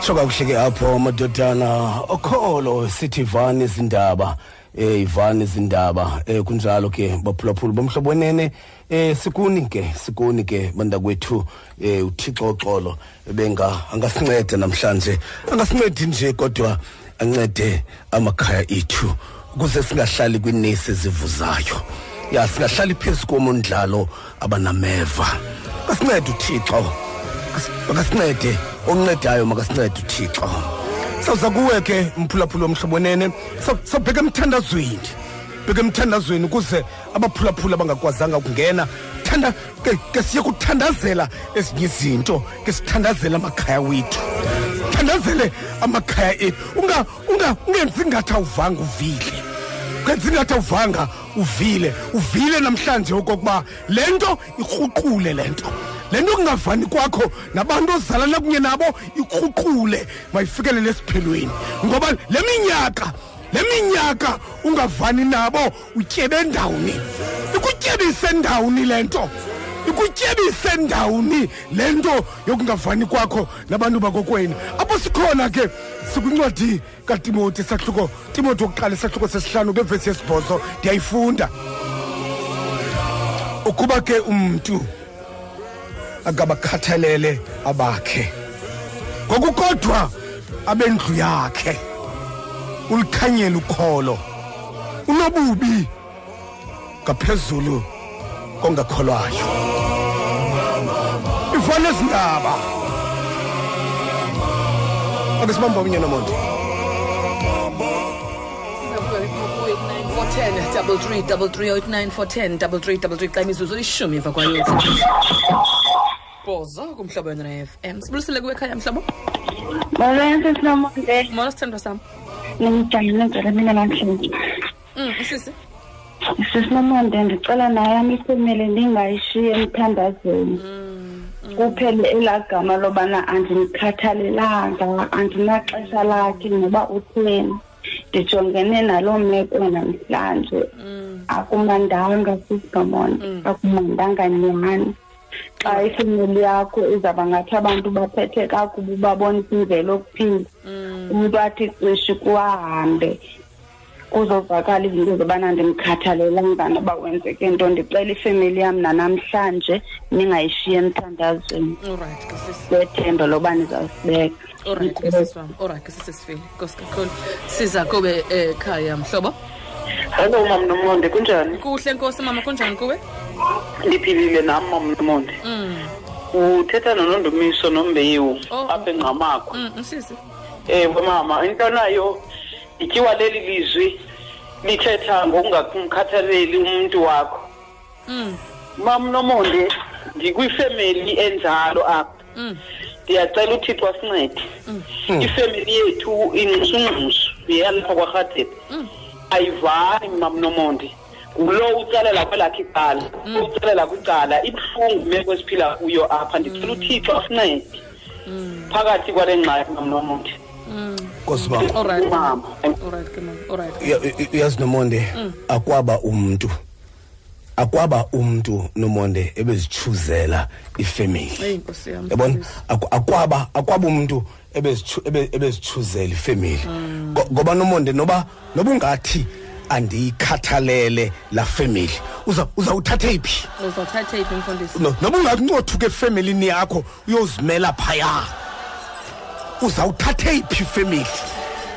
So kakuhle ke apho madodana. Okholo sithi ivani izindaba. Eh ivani izindaba. Eh kunjalo ke baphulaphula bomhlobo wenene eh sikuni ke sikuni ke bandakwethu eh uthixo xolo benga angasincede namhlanje. Angasincedi nje kodwa ancede amakhaya ethu kuze singahlali kwinesi ezivuzayo. Ya singahlali phezu komundlalo abanameva. Kasincede uthixo. Makasincede oncedayo makasincede uthixo sawuza kuwe ke mphulaphula womhlobonene. Saw- sawubheka emthandazweni. Bheka emthandazweni ukuze abaphulaphula abangakwazanga ukungena thanda ke, ke siye kuthandazela ezinye izinto ke sithandazela amakhaya wethu. Thandazele amakhaya ethu. Unga unga ungenzi ngathi awuvanga uvile. Kwenza ingathi awuvanga uvile uvile namhlanje okokuba le nto ikruqule le nto. Le nto kungavani kwakho nabantu ozalana kunye nabo ikruqule mayifikelele esiphelweni ngoba le minyaka le minyaka ungavani nabo utyebe ndawuni ikutyebise ndawuni le nto. Ikutyebise ndawuni le nto yokungavani kwakho nabantu bakokwenu. Apho sikhona ke sikwincwadi katimoti sahluko. Timoti wokuqala isahluko sesihlanu kwevesi yesibhozo ndiyayifunda. Ukuba ke umntu akabakhathalele abakhe ngokukodwa abendlu yakhe ulikhanyela ukholo unobubi ngaphezulu kongakholwayo. Ivana ezindaba ake sibamba omnye nomonde double three double three oh nine four ten double three double three xa imizuzu elishumi emva kwayo bhozo kumhlobo wena na-fm sibulisele kuwe ekhaya mhlobo? Molweni sisinomonde molo sithandwa sam. Nimjangile ngcela mina namhlanje Mm, usisi? Sisinomonde ndicela nayam ifemeli ndingayishiyi emthandazweni. Kuphele elaa gama lobana andimkhathalelanga andinaxesha lakhe noba utheni. Ndijongene naloo meko namhlanje. Akumandanga sisigamona akumandanga nyani xa ifemeli yakho izawuba ngathi abantu baphethe kakubi ubabonisa indlela okuphinda umntu athi qishi kuwahambe kuzovakala izinto zobana ndimkhathalelanga noba wenzeke nto. Ndicela ifemeli yam nanamhlanje ningayishiye emthandazweni. Ngethemba loba nizawusibeka. Ke nkosi kakhulu. Siza kube ekhaya mhlobo? Hello mam Nomonde kunjani? kuhle nkosi mama kunjani kuwe? Ndiphilile nam mam Nomonde. Mm, Uthetha noNondumiso noMbewu Oh. apha engqamakho. mm, Eh mama into nayo ityiwa leli lizwi lithetha ngokungakumkhathaleli umuntu wakho. Mm, Mama Nomonde ndikwifamily enjalo apha. mm, Ndiyacela uThixo asincede. Ifamily yethu inxusungxusu yalapha kwaRhadebe. Ayivani mama Nomonde. Ngulo utsalela kwelakhe icala, utsalela kwicala ibuhlungu imeko esiphila kuyo apha. Ndicela uThixo asincede. Phakathi kwale ngxaki mama Nomonde. Nkosi bam olrayithi Mama. olrayithi ke mama olrayithi Ya- i- uyazi nomonde akwaba umntu. Akwaba umntu nomonde ebezithuzela ifamily. Eyi nkosi yam yabona? Sisi. Akwa- akwaba akwaba umuntu ebezithu- ebe- ebezithuzela ifamily. Ngo- ngoba nomonde noba noba ungathi andiyikhathalele la family uza uzawuthatha iphi? Uzawuthatha yiphi mfundisi? No- noba ungancothuka efemelini yakho uyozimela phaya. Uzawuthatha iphi ifemeli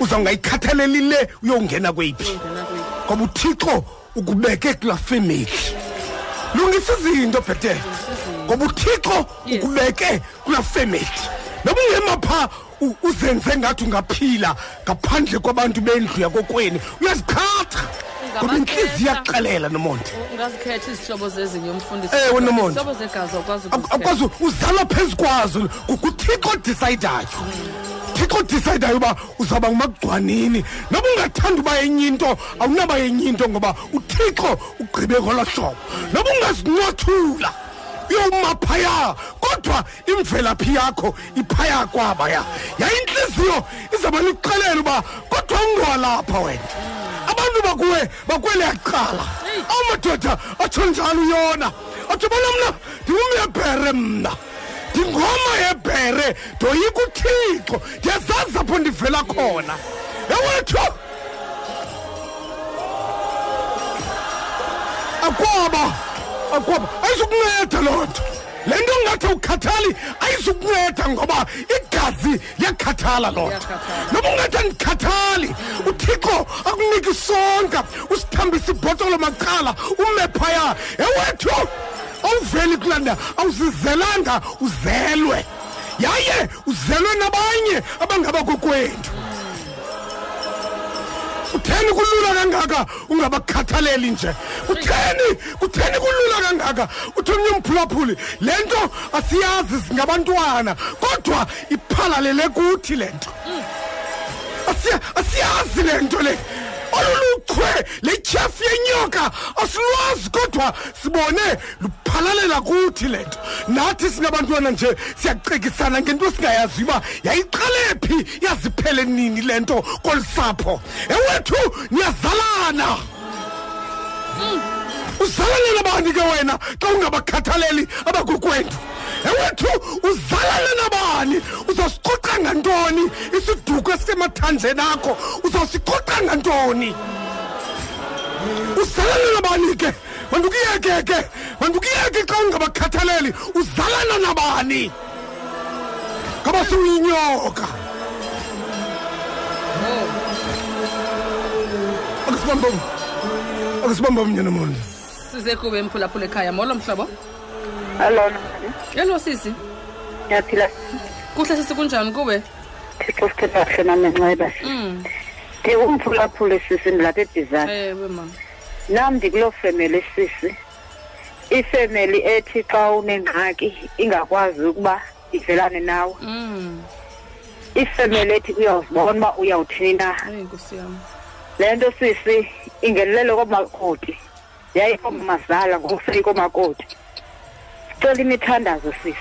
uzawungayikhathaleli le uyowungena kweyiphi? Ungena kweyiphi? ngoba uthixo ukubeke kulaa femeli lungisa izinto bhetele ngoba uthixo Yes. ukubeke kulaa femeli noba ungema phaa u- uzenze ngathi ungaphila ngaphandle kwabantu bendlu yakokweni uyaziphatha. Ngoba Ungabakhetha. intliziyo iyaxelela nomonde ungazikhetha izihlobo zezinye umfundisi Ewe, Nomonde. izihlobo zegazi awukwazi Ak- ukuzikhetha. akwazi uzala phezu kwazo. Ku- kuthixo odisayidayo thixo odisayidayo uba uzawuba ngumagcwanini. Noba ungathanda uba enye into awunaba enye into ngoba uthixo ugqibe ngolo hlobo. Noba ungazincothula uyowuma phaya. Kodwa imvelaphi yakho iphaya kwabaya. Yayintliziyo izawuba lixelela uba kodwa ungowalapha wena. Abantu bakuwe bakwele yaqala amadoda atsho njalo uyona. Atsho bona mna ndingumyebhere mna. Ndingoma yebhere ndoyika uthixo. Ndiyazazi apho ndivela khona. Ewethu! Akwaba akwaba. Ayizukunceda loo nto. Le nto ungathi awukhathali ayizukunceda ngoba igama igazi liyakhathala loo nto Liyakhathala. noba ungathi andikhathali uthixo akunika isonka usithambisa ibhotolo macala ume phaya. Ewethu awuveli kulanda awuzizelanga uzelwe. Yaye uzelwe nabanye abangabakokwethu kutheni kulula kangaka? Ungabakhathaleli nje. Kutheni? Kutheni kulula kangaka? Uthi omnye umphulaphuli le nto asiyazi singabantwana kodwa iphalalele kuthi le nto. Asiya- asiyazi le nto le. Oluluchwe le tyhafu yenyoka. Asilwazi kodwa sibone luphalalela kuthi le nto. Nathi singabantwana nje siyacekisana ngento esingayaziyo uba yayiqale phi yaziphele nini le nto kolu sapho. Ewethu niyazalana. Uzalane nabani ke wena xa ungabakhathaleli abakokwethu ewethu uzalane nabani? Uzosicoca ngantoni? Isiduko esisemathanjeni akho uzosicoca ngantoni? Uzalane nabani ke? Mandukuyeke ke mandukuyeke xa ungabakhathaleli uzalana nabani? Ngaba sewuyinyoka. Akusibambom akusibamba omnye nomonde. Size kube emphulaphula ekhaya molo mhlobo. Hello. Yelo sisi Ngiyaphila. kuhle sisi kunjani kuwe Thixo sithetha kahle nami Nceba. Ndiwumphulaphuli sisi ndilapha ebhizana. ewe mama Nam ndikuloo family sisi. Ifamily ethi xa unengxaki ingakwazi ukuba ivelane nawe. Mm. Ifamily ethi uyawuzibona uba uyawuthini na. Le nto sisi ingenelele koomakoti. Yaye koomazala ngoku Sicela imithandazo sisi.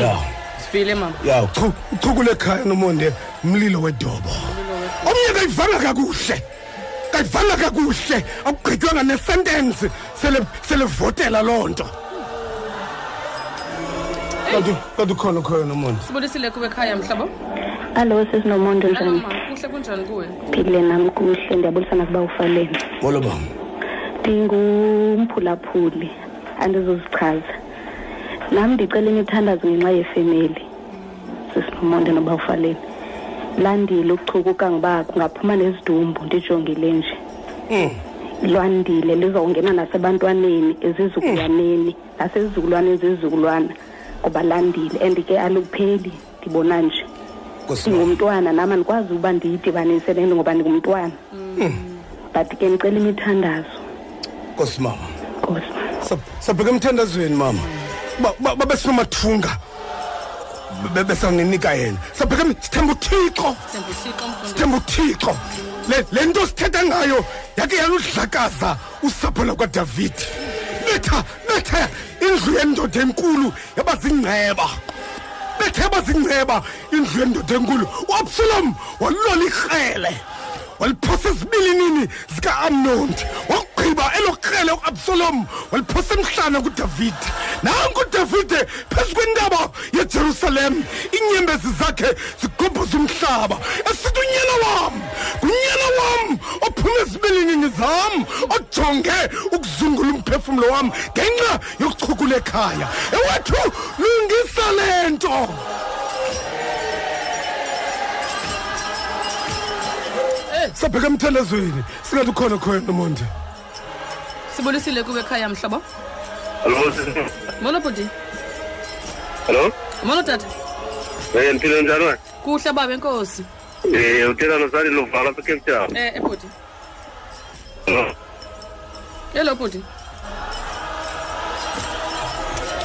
Ya. Sivile mama. Ya chu uchukule ekhaya nomonde umlilo wedobo omnye kayivanga kakuhle kayivanga kakuhle akugqitywanga nesentence sele selevotela loo nto. Kanti ukhona khona nomonde. Sibulisile kuwe ekhaya mhlobo Allo sesinomonde Hello, njani? kuhle kunjani kuwe? Phile nami kuhle ndiyabulisa nakuba ufaleni. molo bam Ndingumphulaphuli. Andizozichaza. Nami ndicela imithandazo ngenxa yefemeli. Sesinomonde noba ufaleni. Landile ukuchukuka ngoba kungaphuma nezidumbu ndijongile nje. Lwandile lizawungena nasebantwaneni ezizukulwaneni nasezizukulwaneni zezizukulwana ngoba landile and ke alupheli ndibona nje. ndingumntwana nam andikwazi ukuba ndiyidibanise le nto ngoba ndingumntwana but ke ndicela imithandazo nkosi Sab- sabheka emthandazweni mama. Ba- ba- babesinomathunga Be- besanginika yena. Sabheka em- sithemba uthixo. Sithemba uthixo le nto sithetha ngayo yake yaludlakaza usapho lakwadavidi betha betha indlu yendoda enkulu yaba zingceba bethe yaba zingceba indlu yendoda enkulu. Uabsalom walola ikrele waliphosa ezibilinini zika-amnondi wagqiba elo krele u-absalom waliphosa emhlana kudavide. Nanku udavide phezu kwentaba yejerusalem iinyembezi zakhe zigobhoza umhlaba. Esithi unyana wam ngunyana wam ophuma ezibilinini zam ojonge ukuzungula umphefumlo wam ngenxa yokuchukula ekhaya. Ewethu lungisa le nto. Sabheka emthandazweni singathi ukhona khona nomonde sibulisile kuwe ekhaya mhlobo Hello, sisi. molo bhuti Hello? molo tata Eh, niphile njani wena? kuhle baba enkosi Eh, uthetha nosani lovala apha eCape Town. eh ebhuti Hello? yelo bhuti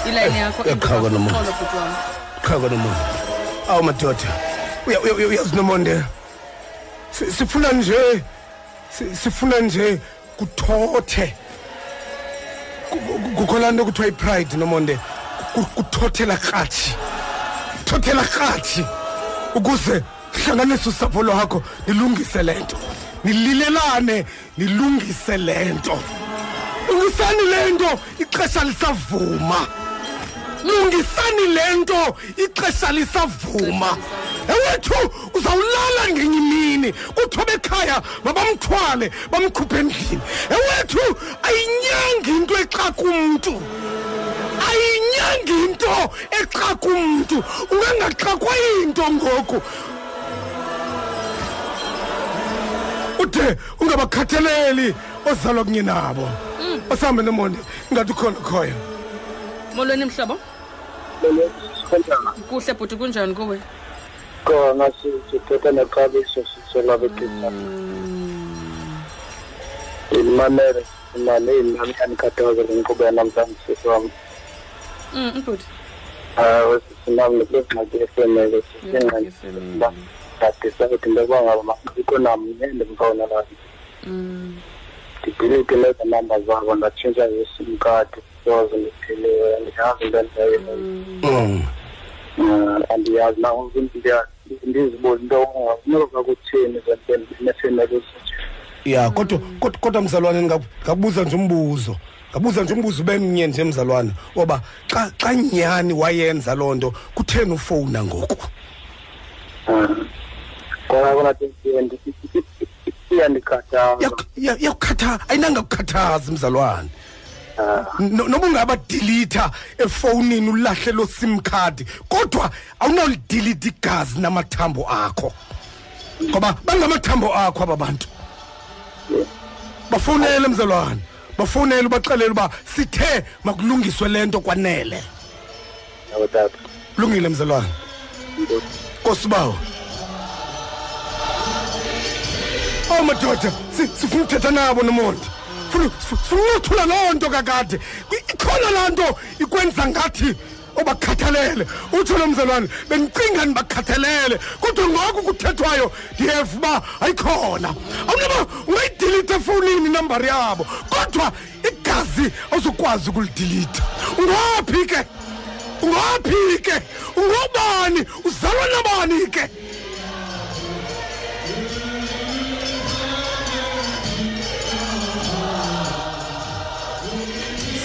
ilayini yakho Uyaqhawuka noma. Xolo, bhuti wam qhaka nomonde awu madoda uya- uya- uya- uyazi nomonde Si- sifuna nje si- sifuna nje kuthothe. Ku- ku- kukho laa nto kuthiwa ipride nomonde Ku- kuthothela krathi thothela krathi ukuze hlanganise usapho lwakho nilungise le nto. Nililelane nilungise le nto. Lungisani le nto ixesha lisavuma. Lungisani le nto ixesha lisavuma. Ewethu uzawulala ngenye imini. Kuthiwa bekhaya mabamthwale bamkhuphe endlini. Ewethu ayinyangi into exaka umntu ayinyangi into exaka umntu ungangaxakwa yinto ngoku. Ude ungabakhathaleli ozalwa kunye nabo. Osihambe nomonde ingathi ukhona khoya molweni mhlobo. Kuhle bhuti kunjani kuwe? Khona sithetha nexabiso sisolabekisa ndimamele imali eyinami yanikhathaza lenkqubo yanamhlanje sisi wam bhuti um sinam nekule ngxaki yefemeli ndadicide into yokuba ngaba makubikho namnye ndimfowunelayo ndidilite lezo namba zabo ndatshintsha zesimkade soze ndiphiliwe andiyazi into endiyayileyo Mm. um andiyazi nangoku ndizibuza into ungafuneka kuthini nefemeli esinje ya kodwa kodwa- kodwa mzalwane nga- ngakubuza nje umbuzo. Ngabuza nje umbuzo ube mnye nje mzalwane. Oba xa xa nyhani wayenza loo nto kutheni ufowuna ngoku? Kona kona iyandikhathaza. Yaku- ya- yakukhatha ayinanga kukhathazi mzalwane. No- noba ungabadilitha efowunini ulahle lo sim card kodwa awunawulidilitha igazi namathambo akho. Ngoba bangamathambo akho aba bantu. Bafowunele mzalwane. Bafowunele ubaxelele uba sithe makulungiswe le nto kwanele. Yabo tata. Lungile mzalwane? Kosibawo? Oh madoda si- sifuna uthetha nabo nomonde Unothula loo nto kakade. Ikhona laa nto ikwenza ngathi obakhathalele utsho lo mzalwane bendicinga ndibakhathalele kodwa ngoku kuthethwayo ndiyeva uba ayikhona. Awunoba ungayidilitha efowunini inambari yabo kodwa igazi awuzokwazi ukulidilitha. Ungaphi ke? Ungaphi ke? Ungobani uzalwa nabani ke?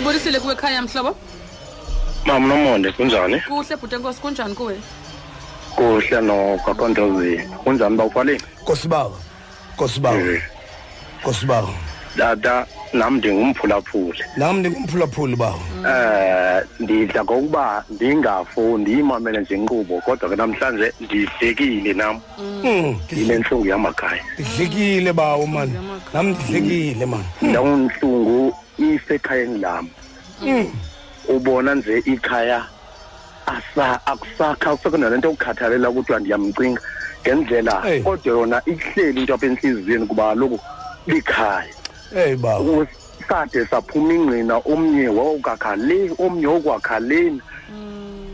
Sibulisile kuwe ekhaya mhlobo? Mama nomonde kunjani? Kuhle bhuti enkosi kunjani kuwe? Kuhle nokwakhondozini kunjani ba ufaleni kosibawo kosibawo kosibawo tata nam ndingumphulaphuli. Nam ndingumphulaphuli bawo. Eh ndidla ngokuba ndingafuni ndiyimamele nje inkqubo kodwa ke namhlanje ndihlekile nam. Mm, yile ntlungu yamakhaya. ndidlekile bawo mani nam ndidlekile mani ndawo ntlungu isekhayeni lam Mm. ubona nje ikhaya asa akusakha akusekho nalento yokukhathalela kuthiwa ndiyamcinga ngendlela Hey. kodwa yona ihleli into apha entliziyweni kuba kaloku likhaya. Eyi bawo sade saphuma ingqina omnye wawukwakha le omnye wokwakha lena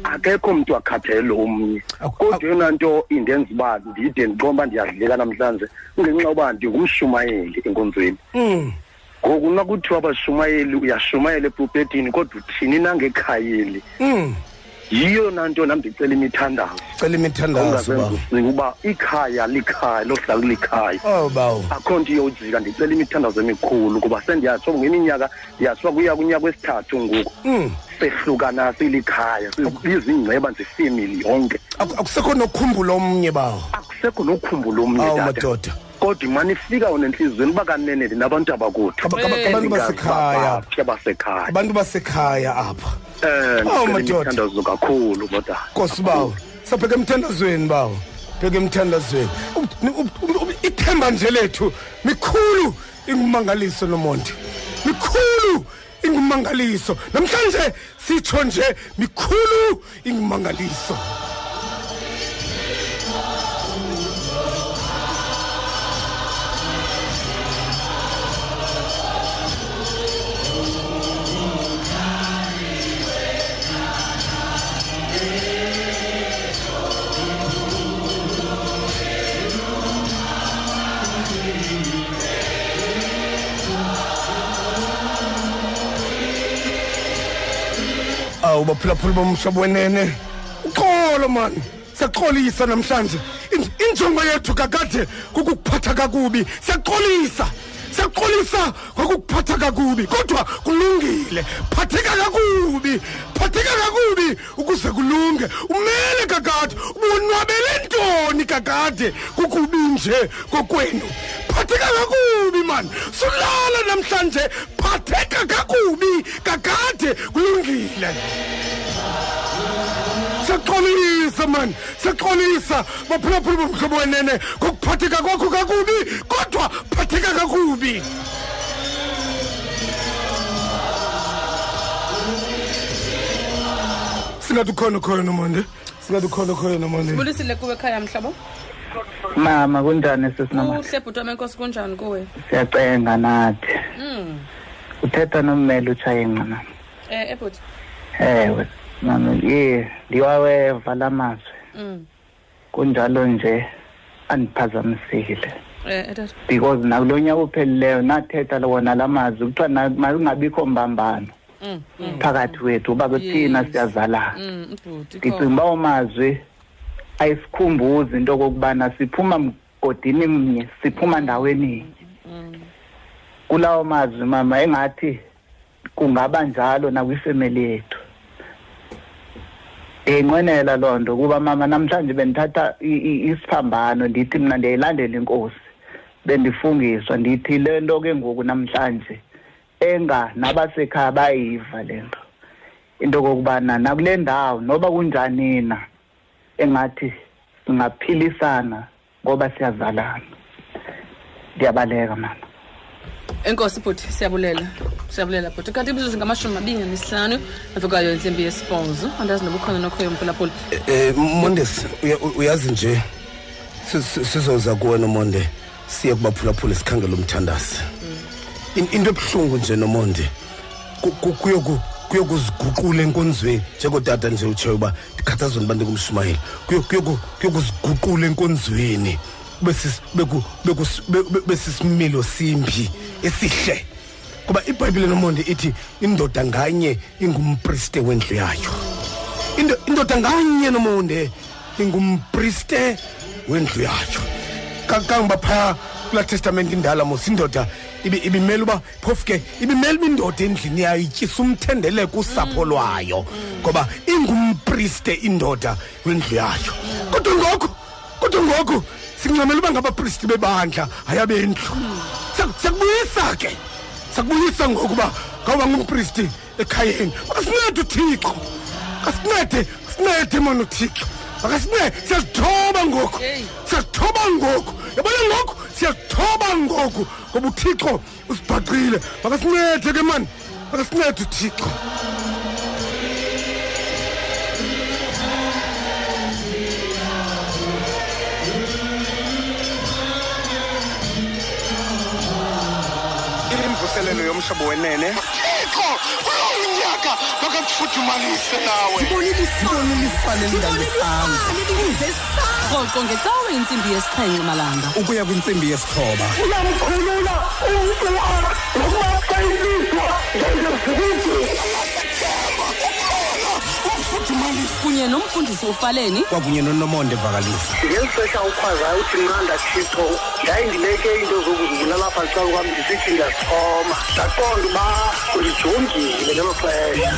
akekho mntu akhathele omnye. Aku- kodwa yona nto indenza uba ndide ndiqonda uba ndiyadleka namhlanje kungenxa yoba ndingumshumayeli enkonzweni. Mm, ngoku nakuthiwa abashumayeli uyashumayela epropetini kodwa uthini nangekhayeli? Mm. yiyo na nto nam ndicela imithandazo? Cela imithandazo ongazenza bawo. ucinga uba ikhaya likhaya lohlala likhaya oh bawo. Akho nto iyojika ndicela imithandazo emikhulu kuba sendiyatsho ngeminyaka ndiyatsho kuya kunyaka wesithathu ngoku. Mm. sehlukana silikhaya izingceba nje ifemily yonke. Aku- akusekho nokhumbula omnye bawo. Akusekho nokhumbula omnye awu tata. madoda. Kodwa imane ifika wona entliziyweni uba kanene ndinabantu abakuthu Aba- aba- abantu basekhaya. Baphi abasekhaya abantu basekhaya apha. Um Awu, ndicela madoda. imithandazo kakhulu kodwa kosi bawo sabheka emthandazweni bawo. Bheka emthandazweni. Ub- ub- ub- ub- ithemba nje lethu mikhulu ingumangaliso nomonde. Mikhulu ingumangaliso. Namhlanje sitsho nje mikhulu ingumangaliso. Awu baphulaphula bomhlobo wenene. Uxolo mani siyaxolisa namhlanje. In- injongo yethu kakade kukukuphatha kakubi. Siyaxolisa siyaxolisa kwakukuphatha kakubi. Kodwa kulungile. Phatheka kakubi. Phatheka kakubi ukuze kulunge. Umele kakade. Ubonwabele ntoni kakade? Kukubi nje kokwenu. Phatheka kakubi mani sulala namhlanje. Phatheka kakubi kakade kulungile. Siya- siyaxolisa mani siyaxolisa baphulaphula bomhlobo wenene. Ngokuphatheka kwakho kakubi kodwa phatheka kakubi. Singathi ukhona khona nomonde singathi ukhona khona nomonde bulisile kuwe ekhaya mhlabo mama kunjani sesinoma uhle bhuti wami enkosi kunjani kuwe? Siyacenga nathi mm uthetha nommeli utshayenqa mama eh ebhuti. Ewe mama ye ndiwaweva la mazwi. Mm kunjalo nje andiphazamisile. Eh etata. Because nakulo nyaka uphelileyo nathetha wona la mazwi kuthiwa na- makungabikho mbambano. Mm mm phakathi wethu uba thina Yes. siyazalana. Mm ubhuti ndicinga uba umazwi ayisikhumbuzi into okokubana siphuma mgodini mnye siphuma ndaweni. Kulawo mazwi mama engathi kungaba njalo nakwifemeli yethu. Ndiyinqwenela loo nto kuba mama namhlanje bendithatha isiphambano ndithi mna ndiyayilandela inkosi. Bendifungiswa ndithi le nto ke ngoku namhlanje enga nabasekhaya bayiva le nto. Into okokubana nakule ndawo noba kunjani na engathi singaphilisana ngoba siyazalana. Ndiyabaleka mama. Enkosi bhuti siyabulela. Siyabulela bhuti. Kanti imizuzu ngamashumi mabini nesihlanu afikayo intsimbi yesibhozo andazi noba ukhona nokhoyo mphulaphula eh mondesi uya- uyazi nje si- si- sizoza kuwe nomonde siye kubaphulaphula sikhangela umthandazi. In- into ebuhlungu nje nomonde ku- ku- kuyoku- kuyokuziguqula enkonzweni njengodada nje utsho uba ndikhathazwa ndiba ndingumshumayeli Kuyo- kuyoku- kuyokuziguqula enkonzweni besisimilo simbi esihle. Kuba ibhayibhile nomonde ithi indoda nganye ingumpriste wendlu yayo. Indo- indoda nganye nomonde ingumpriste wendlu yayo. Ka- kangoba phaya kulaa testament indala mos indoda ibimele uba phofu ke ibimele uba indoda endlini yayo ityisa umthendeleko usapho lwayo. Ngoba ingumpriste indoda wendlu yayo. Kodwa ngoku kodwa ngoku sincamela uba ngabapristi bebandla hayi abendlu. Siya- siyakubuyisa ke sakubuyisa ngokuba ngawuba ngumpristi ekhayeni. Makasincede uthixo kasincede sincede mani uthixo. Makasincede siyazithoba ngoku. Siyazithoba ngoku. Yabona ngoku siyazithoba ngoku. Ngoba uthixo usibhaqile. Makasincede ke mani? Makasincede uthixo. Imvuselelo yomhlobo wenene. Thixo kulo unyaka makakufuthumalise nawe rhoqo ngecawe intsimbi yesixhenxe malanga ukuya kwintsimbi yesithoba uyamkhulula umntu nokuba xa ilizwa ngengezikude kunye nomfundisi ufaleni. Kwakunye nonomonde vakalisa ngeli xesha ukhwazayo uthi mnanda thixo yayindileke into zokuzibulala apha xa kwam ndisithi ndiyazixhoma ndaqonda uba ulijongile ngelo xesha.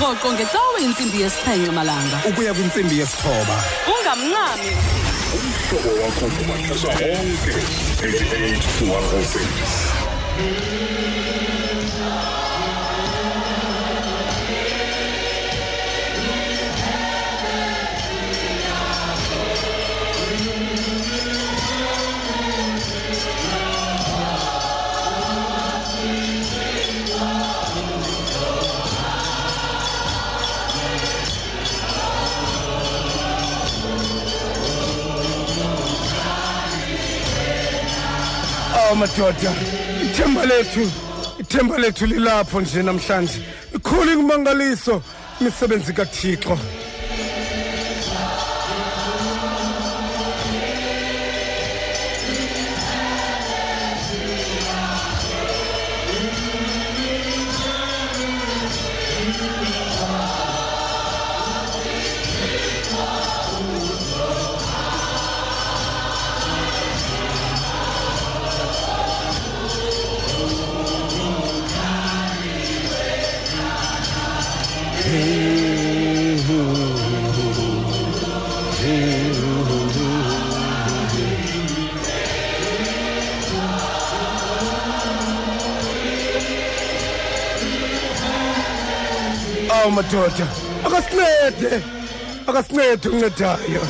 Rhoqo ngecawe intsimbi yesixhenxe malanga. Ukuya kwintsimbi yesithoba. Ungamncami. Umhlobo wakho kumaxesha onke 88 to 106 awu madoda. Ithemba lethu ithemba lethu lilapho nje namhlanje. Ikhulu inkumangaliso imisebenzi kathixo. Madoda akasincede akasincede uncedayo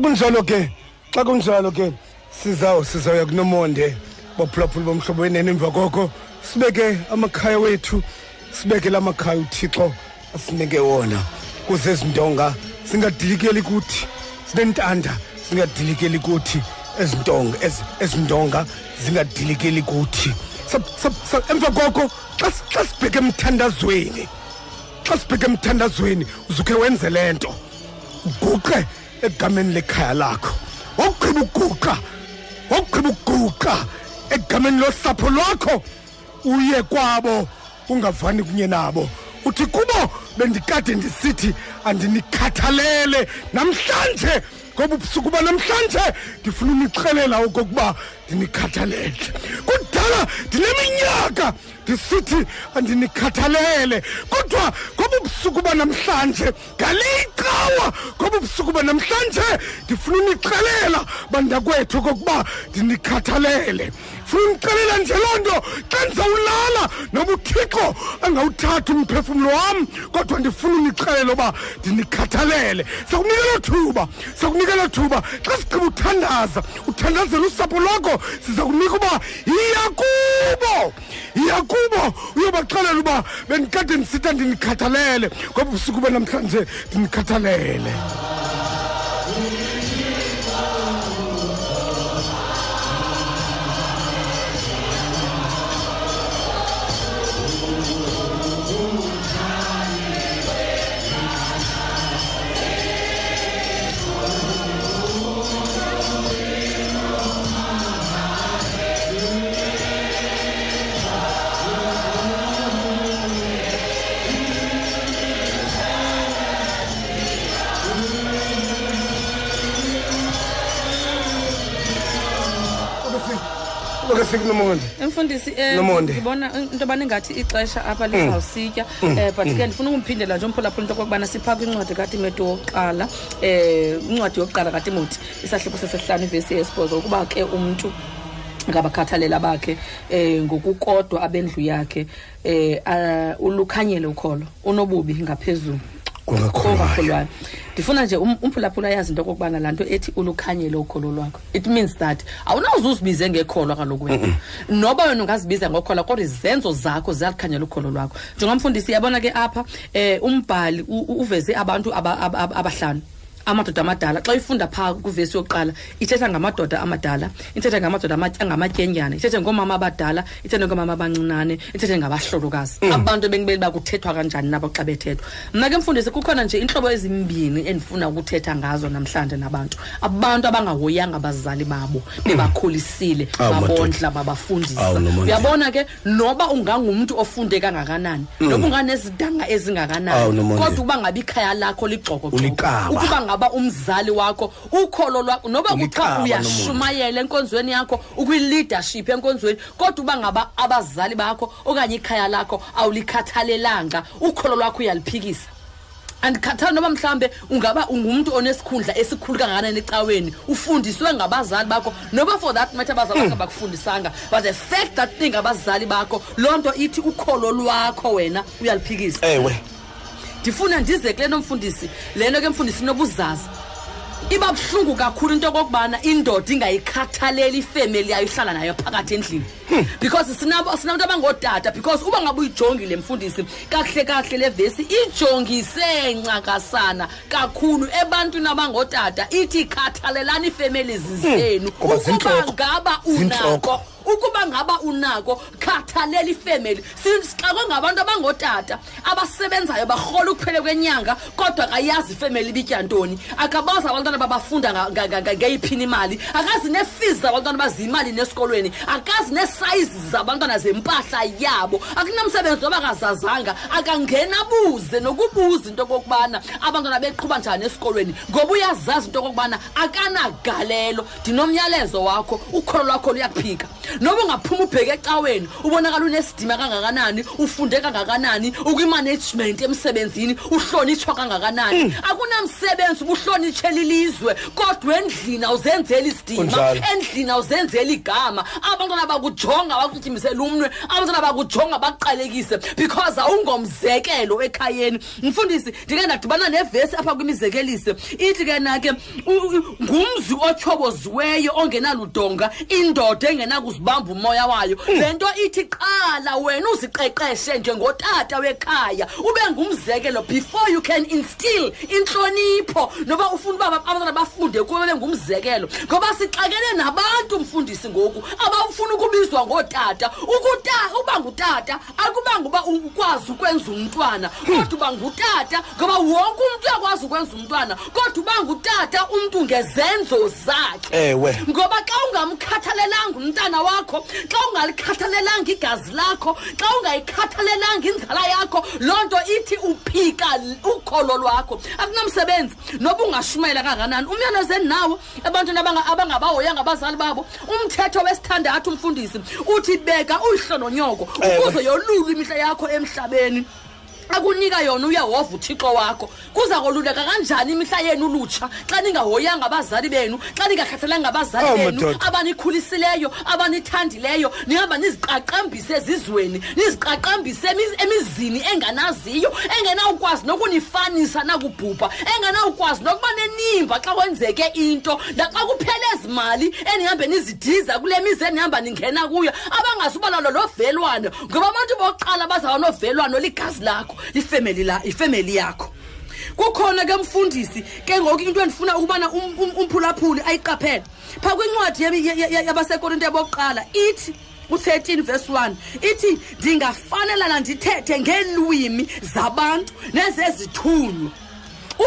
xa kunjalo ke? Xa kunjalo ke sizaw sizawuya kunomonde. Baphulaphula bomhlobo wenene emva koko. Sibeke amakhaya wethu sibeke la makhaya uthixo asinike wona. Kuze ezindonga zingadilikeli kuthi sinentanda zingadilikeli kuthi ezintonga ezi- ezindonga zingadilikeli kuthi. Sa- sa- sa- emva koko xa s- xa sibheke emthandazweni xa sibheke emthandazweni uzukhe wenze le nto uguqe egameni lekhaya lakho. Wawugqiba uguqa wawugqiba uguqa egameni losapho lwakho uye kwabo ungavani kunye nabo. Uthi kubo bendikade ndisithi andinikhathalele. Namhlanje ngoba ubusuku banamhlanje ndifuna unixelela okokuba ndinikhathalele. Kudala ndineminyaka ndisithi andinikhathalele kodwa ngoba ubusuku banamhlanje ngalicawa ngoba ubusuku banamhlanje ndifuna unixelela bandakwethu okokuba ndinikhathalele. Funa unixelela nje loo nto. Xa ndizawulala noba uthixo angawuthatha umphefumlo wam kodwa ndifuna unixelela uba ndinikhathalele. Sakunikela thuba sakunikela thuba xa sigqiba uthandaza uthandazela usapho lwakho siza kunika uba yiya kubo yiya kubo uyobaxelela uba bendikade ndisitha ndinikhathalele ngoba ubusuku banamhlanje ndinikhathalele oke sikunomonde emfundisi eh, Nomonde. ngibona into yobana ingathi ixesha apha lizawusitya um but ke ndifuna ukumphindela nje umphulaphula into okokubana siphaa kwincwadi katimoti wokuqala um incwadi yokuqala katimoti isahluko sesesihlanu ivesi yesibhozo ukuba ke umntu ngabakhathalela bakhe eh ngokukodwa abendlu yakhe eh ah, ulukhanyele ukholo unobubi ngaphezulu. Kongakholwayo ndifuna nje um- umphulaphula ayazi into okokubana laa nto ethi ulukhanyele ukholo lwakho. It means that awunawuze uzibize ngekholwa kaloku wena. Noba wena ungazibiza ngokholwa kodwa izenzo zakho ziyalukhanyela ukholo lwakho. Njengomfundisi yabona ke apha um umbhali u- u- uveze abantu aba- aba- aba- abahlanu. Amadoda amadala xa ifunda phaa kwivesi yokuqala ithetha ngamadoda amadala ithetha ngamadoda ama- angamatyenyana ithethe ngoomama abadala ithethe ngoomama abancinane ithethe ngabahlolokazi abantu ebekumele uba kuthethwa kanjani nabo xa bethethwa mna ke mfundisi kukhona nje iintlobo ezimbini endifuna ukuthetha ngazo namhlanje nabantu abantu abangahoyanga abazali babo bebakhulisile Awu, madoda. babondla babafundisa Awu, Nomonde. uyabona ke noba ungangumntu ofunde kangakanani noba unganezidanga Awu, ezingakanani Nomonde. kodwa uba ngabe ikhaya lakho ligxokogxoko Uliqaba. ukuba ngaba umzali wakho ukholo lwakho noba Uliqaba, kuthiwa uyashumayela enkonzweni yakho ukwi-leadership enkonzweni kodwa uba ngaba abazali bakho okanye ikhaya lakho awulikhathalelanga ukholo lwakho uyaliphikisa. Andikhathali noba mhlawumbe ungaba ungumntu onesikhundla esikhulu kangakanani ecaweni ufundiswe ngabazali bakho noba for that matter abazali bakho bakufundisanga but the fact that ingabazali bakho loo nto ithi ukholo lwakho wena uyaliphikisa. Ewe. Ndifuna ndize kule nomfundisi le nto ke mfundisi inobuzaza iba buhlungu kakhulu into okokubana indoda ingayikhathaleli ifemeli yayo ihlala nayo phakathi endlini. Because sinabo sinabantu abangootata because uba ngabe uyijongile mfundisi kakuhle kakuhle le vesi ijongise ncakasana kakhulu ebantwini abangootata ithi khathalelani ifemeli zizenu ngoba ukuba zintloko. ngaba Zintloko. unako. Ukuba ngaba unako khathalela ifemeli sixakwe ngabantu abangootata abasebenzayo barhola ukuphele kwenyanga kodwa akayazi ifemeli ibitya ntoni. Akabazi abantwana babafunda nga- nga- nga- nga- ngeyiphini imali. Akazi neefizi zabantwana baziyimali nesikolweni. Akazi neesayizi zabantwana zempahla yabo. Akunamsebenzi noba akazazanga. Akangena buze nokubuza into okokubana abantwana beqhuba njani esikolweni. Ngoba uyazazi into okokubana akanagalelo. Ndinomyalezo wakho ukholo lwakho luyaphika. Noba ungaphuma ubheke ecaweni ubonakala unesidima kangakanani ufunde kangakanani ukwimanagement emsebenzini uhlonitshwa kangakanani. Akunamsebenzi ubuhlonitshela ilizwe kodwa endlini awuzenzeli isidima Kunjalo. endlini awuzenzeli igama. Abantwana bakujonga bakutyimisela umnwe. Abantwana bakujonga bakuqalekise because awungomzekelo ekhayeni. Mfundisi ndike ndadibana nevesi apha kwimizekelise ithi ke na ke u- u- ngumzi otyhoboziweyo ongenaludonga indoda engenakuzibamba umoya wayo. Le nto ithi qala wena uziqeqeshe njengotata wekhaya ube ngumzekelo. Before you can instill intlonipho noba ufuna uba abantwana bafunde kuwe babe ngumzekelo. Ngoba sixakene nabantu mfundisi ngoku abafuna ukubizwa ngootata ukuta uba ngutata akubanga uba ukwazi ukwenza umntwana. Kodwa uba ngutata ngoba wonke umntu uyakwazi ukwenza umntwana. Kodwa uba ngutata umntu ngezenzo zakhe. Ewe. Ngoba xa ungamkhathalelanga umntana wakho. Xa ungalikhathalelanga igazi lakho xa ungayikhathalelanga inzala yakho loo nto ithi uphika l- ukholo lwakho. Akunamsebenzi noba ungashumayela kanganani umyalezo endinawo ebantwini abanga- abangabahoyanga abazali babo umthetho wesithandathu umfundisi uthi beka uyihlo nonyoko ukuze yolulwe imihla yakho emhlabeni. Akunika yona uyehova uthixo wakho. Kuza koluleka kanjani imihla yenu lutsha xa ningahoyanga abazali benu xa ningakhathalanga abazali Oh, benu abanikhulisileyo abanithandileyo nihamba niziqaqambise ezizweni niziqaqambise emiz- emizini enganaziyo engenawukwazi nokunifanisa nakubhubha engenawukwazi nokuba nenimba xa kwenzeke into. Naxa kuphela ezi mali enihambe nizidiza kule mizi enihamba ningena kuyo abangazuba nalo novelwano ngoba abantu bokuqala bazaba novelwano ligazi lakho lifemeli la ifemeli yakho. Kukhona ke mfundisi ke ngoku into endifuna ukubana um- um- umphulaphuli ayiqaphele. Phaa kwincwadi yabi- ya- ya- yabasekorinto yobokuqala ithi u-13 verse 1 ithi ndingafanelana ndithethe ngeelwimi zabantu nezezithunywa.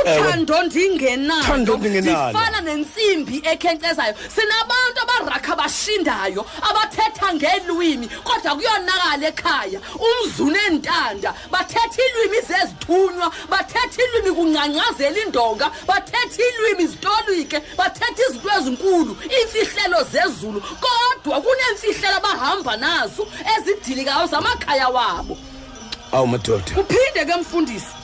Uthando ndingenalo. Thando ndingenalo. ndifana nentsimbi ekhenkcezayo sinabantu abarakha bashindayo abathetha ngeelwimi kodwa kuyonakala ekhaya. Umzune ntanda bathetha iilwimi zezithunywa bathetha iilwimi kungcangcazela indonga bathetha iilwimi zitolike bathetha izinto ezinkulu iimfihlelo zezulu kodwa kuneemfihlelo abahamba nazo ezidilikayo zamakhaya wabo. Awu madoda. Kuphinde ke mfundisi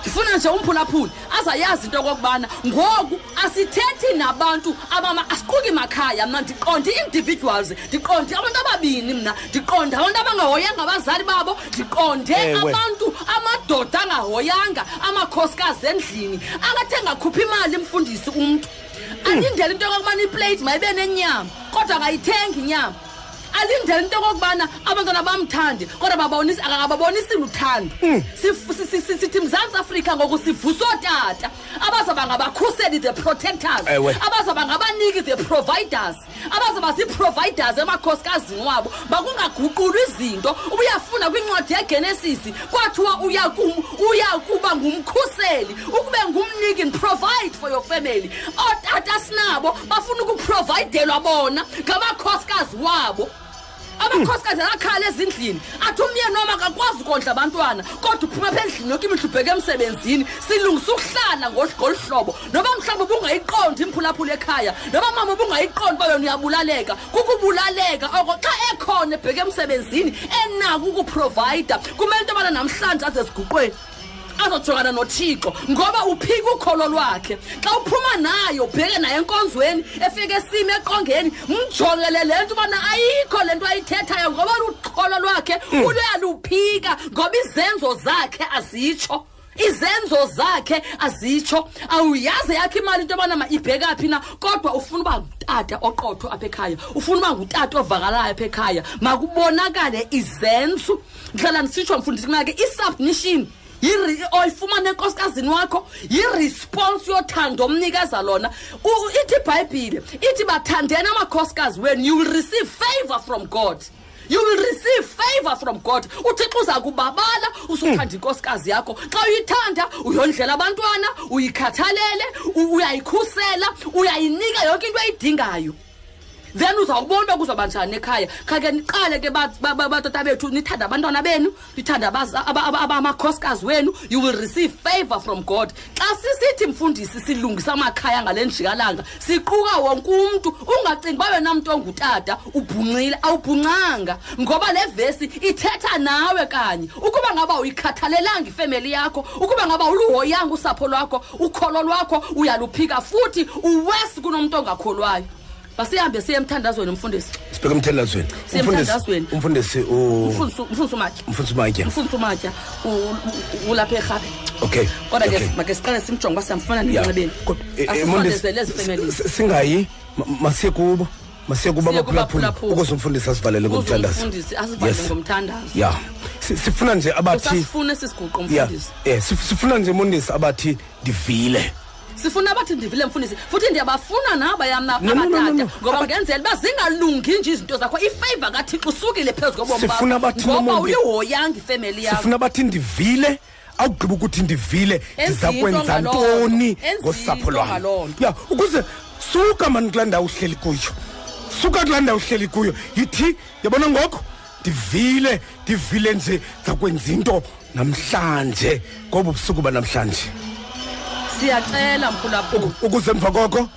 ndifuna nje umphulaphuli azayazi into okokubana ngoku asithethi nabantu abama asiquki makhaya. Mna ndiqonde ii-individuals ndiqonde abantu ababini mna ndiqonde abantu abangahoyanga abazali babo ndiqonde Ewe. abantu amadoda angahoyanga amakhosikazi endlini akathi engakhuphi imali mfundisi umntu. Alindele into yokokubana iplate mayibe nenyama kodwa akayithengi inyama. Alindele into okokubana abantwana bamthande kodwa babonisi akakababonisi luthando. Sif- si- si- si- sithi mzantsi afrika ngoku sivusa ootata. Abazaba ngabakhuseli the protectors. Ewe. abazaba ngabaniki the providers. Abazaba zii-providers emakhosikazini wabo. Makungaguqulwa izinto. Ubuyafunda kwincwadi yegenesisi kwathiwa uya kum- uya kuba ngumkhuseli ukube ngumniki and provide for your family. Ootata sinabo bafuna ukuprovidelwa bona ngamakhosikazi wabo. Amakhosikazi akhala ezindlini. Athi umyeni noma akakwazi ukondla abantwana kodwa uphuma apha endlini yoke imihla ubheke emsebenzini silungisa ukuhlala ngolu ngolu hlobo. Noba mhlawumbi ubungayiqondi imphulaphula ekhaya noba mama ubungayiqondi uba yona uyabulaleka kukubulaleka oko xa ekhona ebheke emsebenzini enako ukuprovayida kumele into yobana namhlanje aze eziguqweni azojongana nothixo ngoba uphika ukholo lwakhe. Xa uphuma naye ubheke naye enkonzweni efike esime eqongeni mjongele le nto ubana ayikho le nto ayithethayo ngoba lukholo lwakhe uluyaluphika ngoba izenzo zakhe azitsho. Izenzo zakhe azitsho. Awuyazi yakho imali into yobana ibheka phi na kodwa ufuna uba ngutata oqotho apha ekhaya ufuna uba ngutata ovakalayo apha ekhaya. Makubonakale izenzo. Ndihlala ndisitsho mfundisi kuna ke i-submission. yiri- oyifumana enkosikazini wakho yiresponse yothando omnikeza lona. U- ithi ibhayibhile ithi bathandeni amakhosikazi wenu you will receive favor from god. You will receive favor from god. Uthixo uza kubabala usuthanda inkosikazi yakho. Xa uyithanda uyondlela abantwana uyikhathalele u- uyayikhusela uyayinika yonke into eyidingayo. Then uzawubona uba kuzawuba njani ekhaya? Khake niqale ke ba- ba- ba- batata bethu nithande abantwana benu nithande abaza- aba- aba- aba- amakhosikazi wenu. You will receive favor from god. Xa sisithi mfundisi silungisa amakhaya ngale njikalanga siquka wonke umntu ungacingi uba wena mntu ongutata ubhunxile awubhunxanga ngoba le vesi ithetha nawe kanye. Ukuba ngaba uyikhathalelanga ifemeli yakho ukuba ngaba uluhoyanga usapho lwakho ukholo lwakho uyaluphika futhi uwesi kunomntu ongakholwayo basihambe siye emthandazweni umfundisi sibheke emthandazweni. Siye emthandazweni. umfundisi u- umfundisi umfundisi umatya. Umfundisi umatya. Umfundisi umatya. U- u- ulapha erhabe. Okay. Kodwa ke okay. make siqale simjonge uba siyamfumana Ya. ninxebeni Kodwa, eh, eh, Mfundisi, asisondezele ezi families s- s- singayi? Ma- masiye kubo. Masiye kubo Siye kubo abaphulaphula abaphulaphula. ukuze umfundisi asivalele ngomthandazo. umfundisi asivale Yes. ngomthandazo. Ya. Si- sifuna nje abathi usasifuna esisiguqo ya. mfundisi. Eh sif- sifuna nje mfundisi abathi ndivile. Sifuna abathi ndivile mfundisi futhi ndiyabafuna naba yam na- No, no, no, no, abatata ngoba ngenzela uba zingalungi nje izinto zakho. Ifeyiva kathixo usukile phezu kobomi bakho. Uyihoyanga ifemeli yakho sifuna abathi ndivile awugqiba ukuthi ndivile ndiza kwenza ntoni ngosapho lwam? ya ukuze suka mani kulaa ndawo uhleli kuyo. Suka kulaa ndawo uhleli kuyo. Yithi yabona ngoko? Ndivile ndivile nje zakwenza into namhlanje. Ngoba ubusuku banamhlanje. Siyacela mphulaphula ukuze emva koko?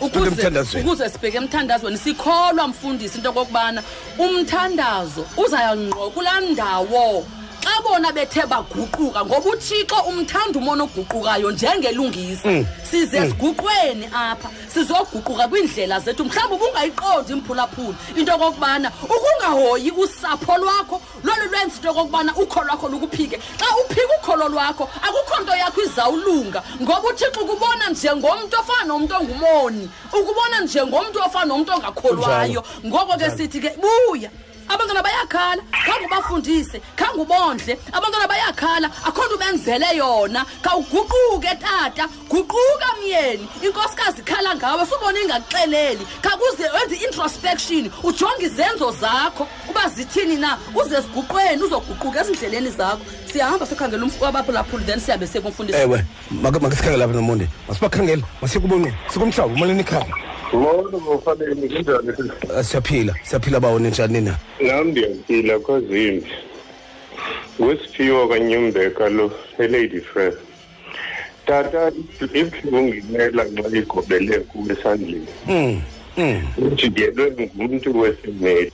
Ukuze emthandazweni. ukuze sibheke emthandazweni sikholwa mfundisi into okokubana umthandazo uzayangqo kulaa ndawo. Xa bona bethe baguquka ngoba uthixo umthanda umono oguqukayo njengelungisa. Size siguqweni apha sizoguquka kwiindlela zethu. Mhlawumbi ubungayiqondi mphulaphula into okokubana ukungahoyi usapho lwakho lolu lwenza into okokubana ukholo lwakho lukuphike. Xa uphika ukholo lwakho akukho nto yakho izawulunga ngoba uthixo ukubona njengomntu ofana nomntu ongumoni ukubona njengomntu ofana nomntu ongakholwayo. Ngoko ke sithi ke buya. Abantwana bayakhala khange ubafundise khange ubondle. Abantwana bayakhala akho nto ubenzele yona. Khawuguquke tata guquka myeni. Inkosikazi ikhala ngawe subona ingakuxeleli. Khakuze wenze i-introspection ujonge izenzo zakho. Uba zithini na uze siguqweni uzoguquka ezindleleni zakho. Siyahamba sikhangela abaphulaphuli then sihambe siye kumfundisi. Ewe make make sikhangele lapha nomonde. Masibakhangele masiye kubonqo sikumhlaba umaleni ikhaya Molo mfanele kunjani? Ah, siyaphila siyaphila bawo ninjani nina Nami ndiyaphila kozimbi. Wesiphiwo kanyumbeka lo elady fair. Tata ibuhlungu imela nxa igobele kuwe esandleni. mm mm Ujikelwe ngumuntu wefemeli.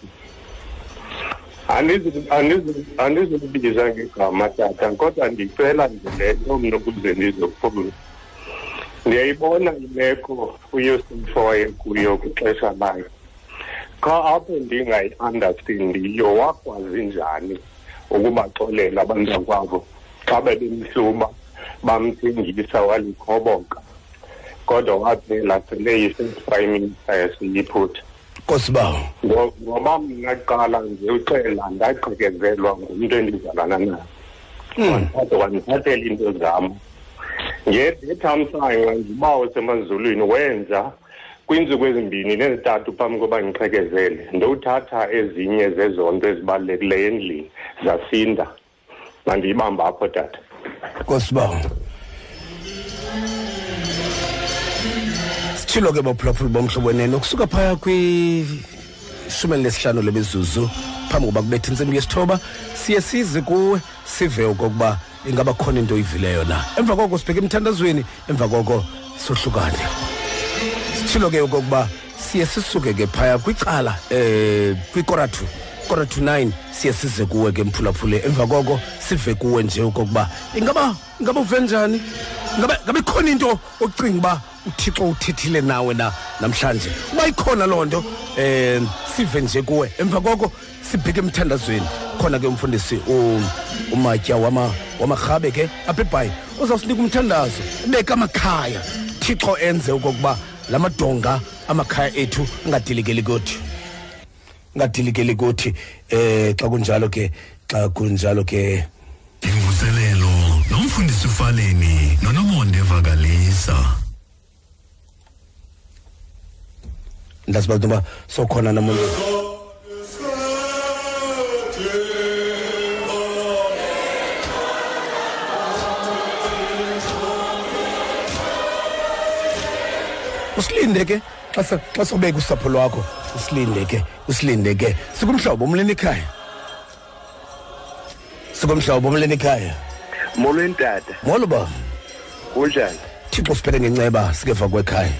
Andizi- andizi- Andizukubiza ngegama tata kodwa ndicela nje le nto mna ukuze ndizofuna. Ndiyayibona imeko uyosifo wayekuyo kwixesha layo qha apho ndingayi-andastendiyo wakwazi njani ukubaxolela abantakwabo xa bebemhluba bamthengisa walikhoboka kodwa waphela sele yi-prime minister yasiyiphutha nkosi bawo Ngo- ngoba mna kuqala nje uxela ndagqekezelwa ngumntu endizalana naye. Wathatha wandithathela into zam. Ngethamsanqa ndibawo semanzulwini wenza kwiintsuku ezimbini nezintathu phambi koba ndiqhekezele ndowuthatha ezinye zezonto ezibalulekileyo endlini zasinda. Mandiyibamba apho tata. Nkosi bawo sitshilo ke baphulaphula bomhlobo wenene ukusuka phaya kwishumi elinesihlanu lemizuzu phambi koba kubetha intsimbi yesithoba siye size kuwe sive okokuba ingaba khona into oyivileyo na emva koko sibheke emthandazweni emva koko sohlukane. Sitshilo ke okokuba siye sisuke ke phaya kwicala eh kwikoratu koratu 9 siye size kuwe ke mphulaphule. Emva koko sive kuwe nje okokuba ingaba ingaba uve njani? Ngabe ngabe ikhona into ocinga uba uthixo uthethile nawe na namhlanje? Uba ikhona loo nto eh sive nje kuwe. Emva koko sibheke emthandazweni. Khona ke umfundisi u- umatya wama wamarhabe ke apha ebhayi uzawusinika umthandazo. Ubeka amakhaya. Thixo enze okokuba la madonga amakhaya ethu angadilikeli kuthi. Ngadilikeli kuthi eh xa kunjalo ke xa kunjalo ke. Imvuselelo nomfundisi ufaleni nonomonde vakalisa. Ndazi uba ntoba sokhona namuntu usilinde ke. Xa se- xa sobeka usapho lwakho. Usilinde ke usilinde ke. Sikumhlobo umleni ekhaya? Sikumhlobo umleni ekhaya? Molweni tata molo ba kunjani? Thixo siphethe ngenceba sikeva kwekhaya.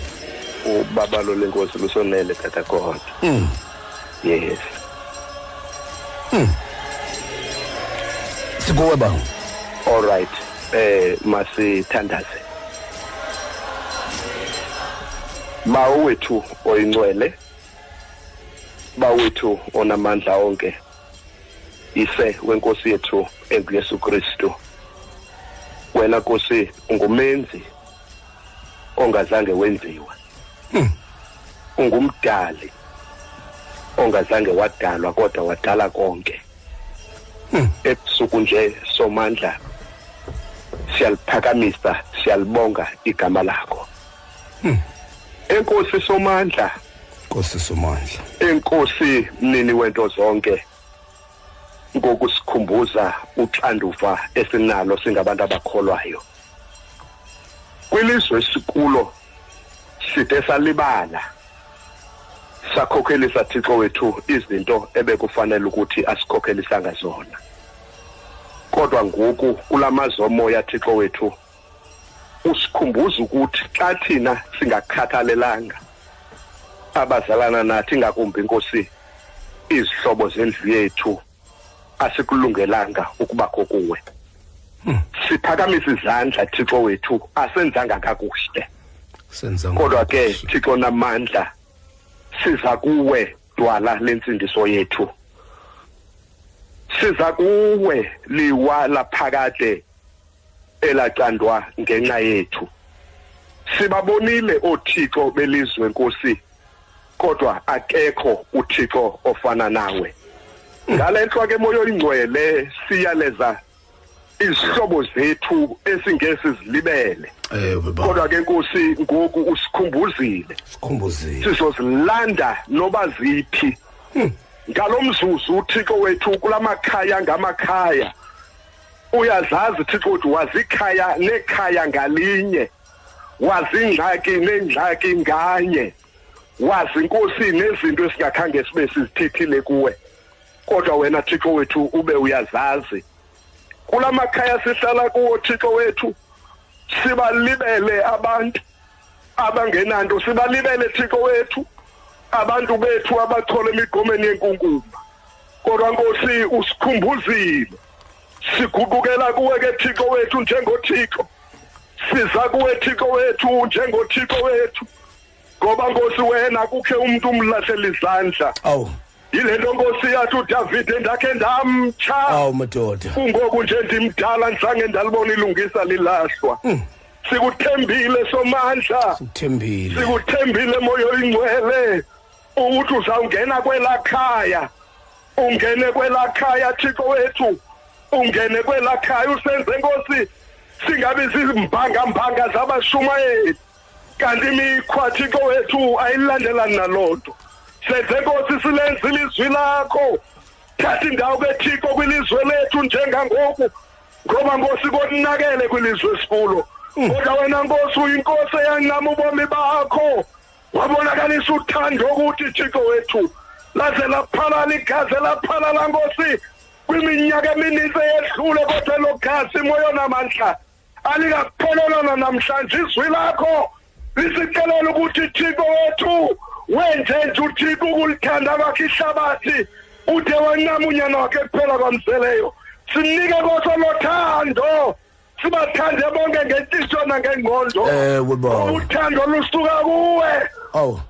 Ubaba lo lenkosi lusonele tata kodwa Mm. yes. Sikuwe ba all right. Eh masithandaze. Bawo wethu oyingcwele bawethu onamandla onke ise wenkosi yethu enguyesu kristu. Wena nkosi ungumenzi ongazange wenziwa. Ungumdali ongazange wadalwa kodwa wadala konke. Ebusuku nje somandla siyaliphakamisa siyalibonga igama lakho. Enkosi somandla. Nkosi somandla. Enkosi mnini wento zonke ngokusikhumbuza uxanduva esinalo singabantu abakholwayo. Kwilizwe esikulo side salibala. Sakhokhelisa thixo wethu izinto ebekufanele ukuthi asikhokhelisanga zona. Kodwa ngoku kulamazomoya thixo wethu usikhumbuza ukuthi xa thina singakhathalelanga abazalana nathi ngakumbi inkosi izihlobo zendlu yethu asikulungelanga ukubakho kuwe. Siphakamisa izandla thixo wethu asenzanga kakuhle. Kodwa ke thixo namandla siza kuwe dwala lensindiso yethu. Siza kuwe liwa laphakade elacandwa ngenxa yethu. Sibabonile othixo belizwe nkosi kodwa akekho uthixo ofana nawe. Ngale nto ke moyo ingcwele siyaleza izihlobo zethu ewe ba. Kodwa ke nkosi ngoku usikhumbuzile. Sikhumbuzile. Sizozilanda noba ziphi. Ngalomzuzu uthixo wethu kulamakhaya ngamakhaya. Uyazazi thixo wethu wazikhaya nekhaya ngalinye wazi ingxaki nengxaki nganye wazi inkosi nezinto esingakhange sibe sizithethile kuwe. Kodwa wena thixo wethu ube uyazazi. Kulamakhaya sihlala kuwo thixo wethu sibalibele abantu abangenanto sibalibele thixo wethu abantu bethu abachola emigqomeni yenkunkuma. Kodwa nkosi usikhumbuzile. Siguqukela kuwe ke thixo wethu njengothixo. Siza kuwe thixo wethu njengothixo wethu. Ngoba nkosi wena kukhe umuntu umlahlela izandla. Awu. Yile nto nkosi yathi udavide ndakhe ndamtsha. Awu madoda. Kungoku nje ndimdala ndizange ndalibona ilungisa lilahlwa. Sikuthembile somandla. Thembile sikuthembile moyo ingcwele. Ukuthi uzawungena kwelaa khaya. Ungene kwelaa khaya thixo wethu. Ungene kwelaa khaya usenze nkosi singabi zimbangambanga zabashumayeli. Kanti imikhwa thixo wethu ayilandelani naloo nto senze nkosi silenzile izwi lakho. Thatha indawo ke thixo kwilizwe lethu njengangoku ngoba nkosi konakele kwilizwe esikulo kodwa wena nkosi uyinkosi eyancama ubomi bakho. Wabonakalisa uthando ukuthi thixo wethu laze laphalala igazi laphalala nkosi. Kwiminyaka emininzi eyedlule kodwa lo gazi moyo namandla alikaphelelana namhlanje izwi lakho. Lisixelela ukuthi thixo wethu wenze nje uthixo ukulithanda kwakhe ihlabathi ude wancama unyana wakhe kuphela kwamzeleyo sinike koso lothando sibathande bonke ngenhliziyo nangengqondo ba uthando lusuka kuwe.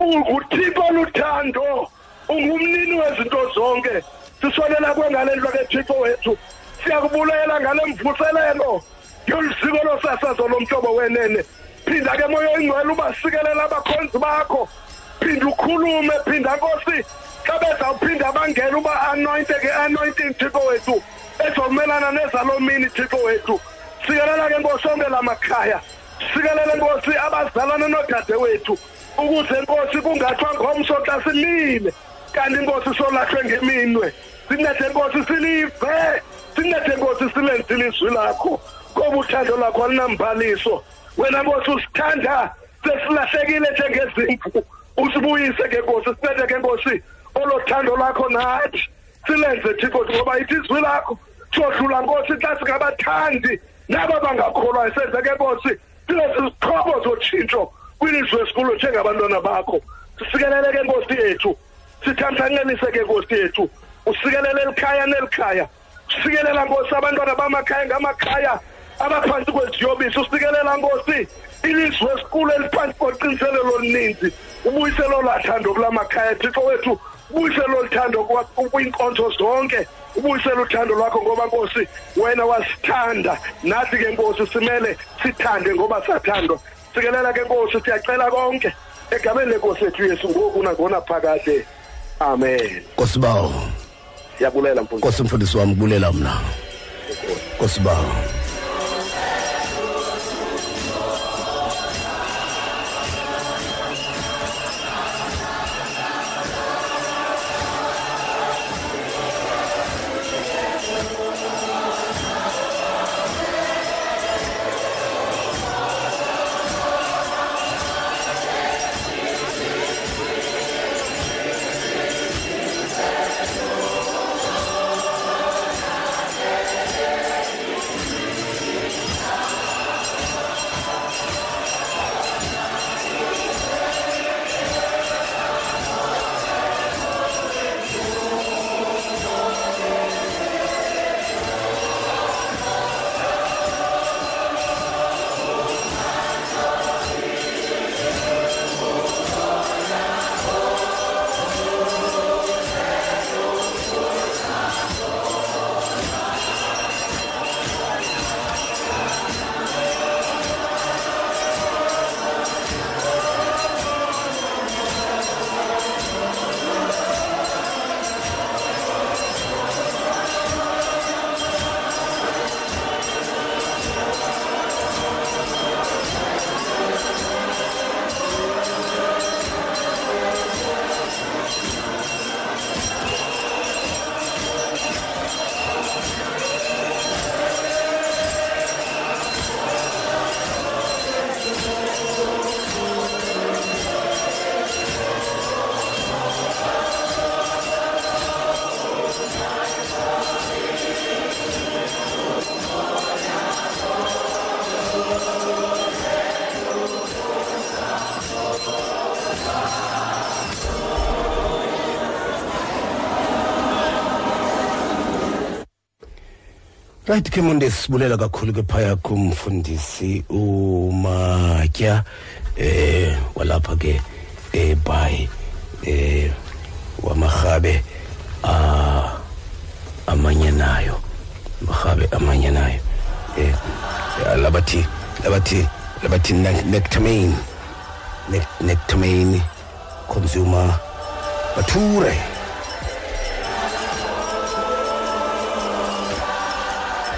Unguthixo luthando ungumnini wezinto zonke. Sisonela kwengale ndlu kethixo wethu. Siyakubulela ngale mvuselelo. Yolisiko losasazo lomhlobo wenene. Phinda ke moya oyingcwele ubasikelela abakhonzi bakho. Phinda ukhulume phinda nkosi xa bezawuphinda bangena uba anointe ke anointing thixo wethu ezokumelana nezalo mini thixo wethu. Sikelela ke nkosi onke la makhaya. Sikelele nkosi abazalana nodade wethu ukuze nkosi kungathiwa ngomso xa simile. Kanti inkosi solahlwe ngeminwe. Sincede nkosi silive. Sincede nkosi silenzile izwi lakho. Ngoba uthando lakho alinambhaliso. Wena nkosi usithanda. Sesilahlekile njengezimvu. Usibuyise ke nkosi sincede ke nkosi olothando lakho nathi. Silenze thixo ngoba ithi izwi lakho sodlula nkosi xa singabathandi. Nabo bangakholwayo senze ke nkosi silezizixhobo zotshintsho kwilizwe esikulo njengabantwana bakho. Sikelele ke nkosi yethu. Sithamsancelise ke nkosi yethu. Usikelele elikhaya nelikhaya. Usikelela nkosi abantwana bamakhaya ngamakhaya. Abaphantsi kweziyobisi usikelela nkosi. Ilizwe esikulo eliphantsi koqiniselelo oluninzi. Ubuyiselo lathando kula makhaya thixo wethu. Ubuyiselo luthando kwiinkonzo zonke. Ubuyiselo uthando lwakho ngoba nkosi wena wasithanda. Nathi ke nkosi simele sithande ngoba sathandwa. Sikelela ke nkosi siyacela konke. Egameni lenkosi ethu yesu ngoku nangona phakade. Amen. Nkosibawo siyabulela mfundisi kosi mfundisi wami kulela mna kosi ba. Right ke monde sibulela kakhulu ke phaya kumfundisi umatya eh walapha ke eBay eh wamahabe ah amanyenayo mahabe amanyenayo eh ya, labathi labathi labathi nectamine nectamine consumer bature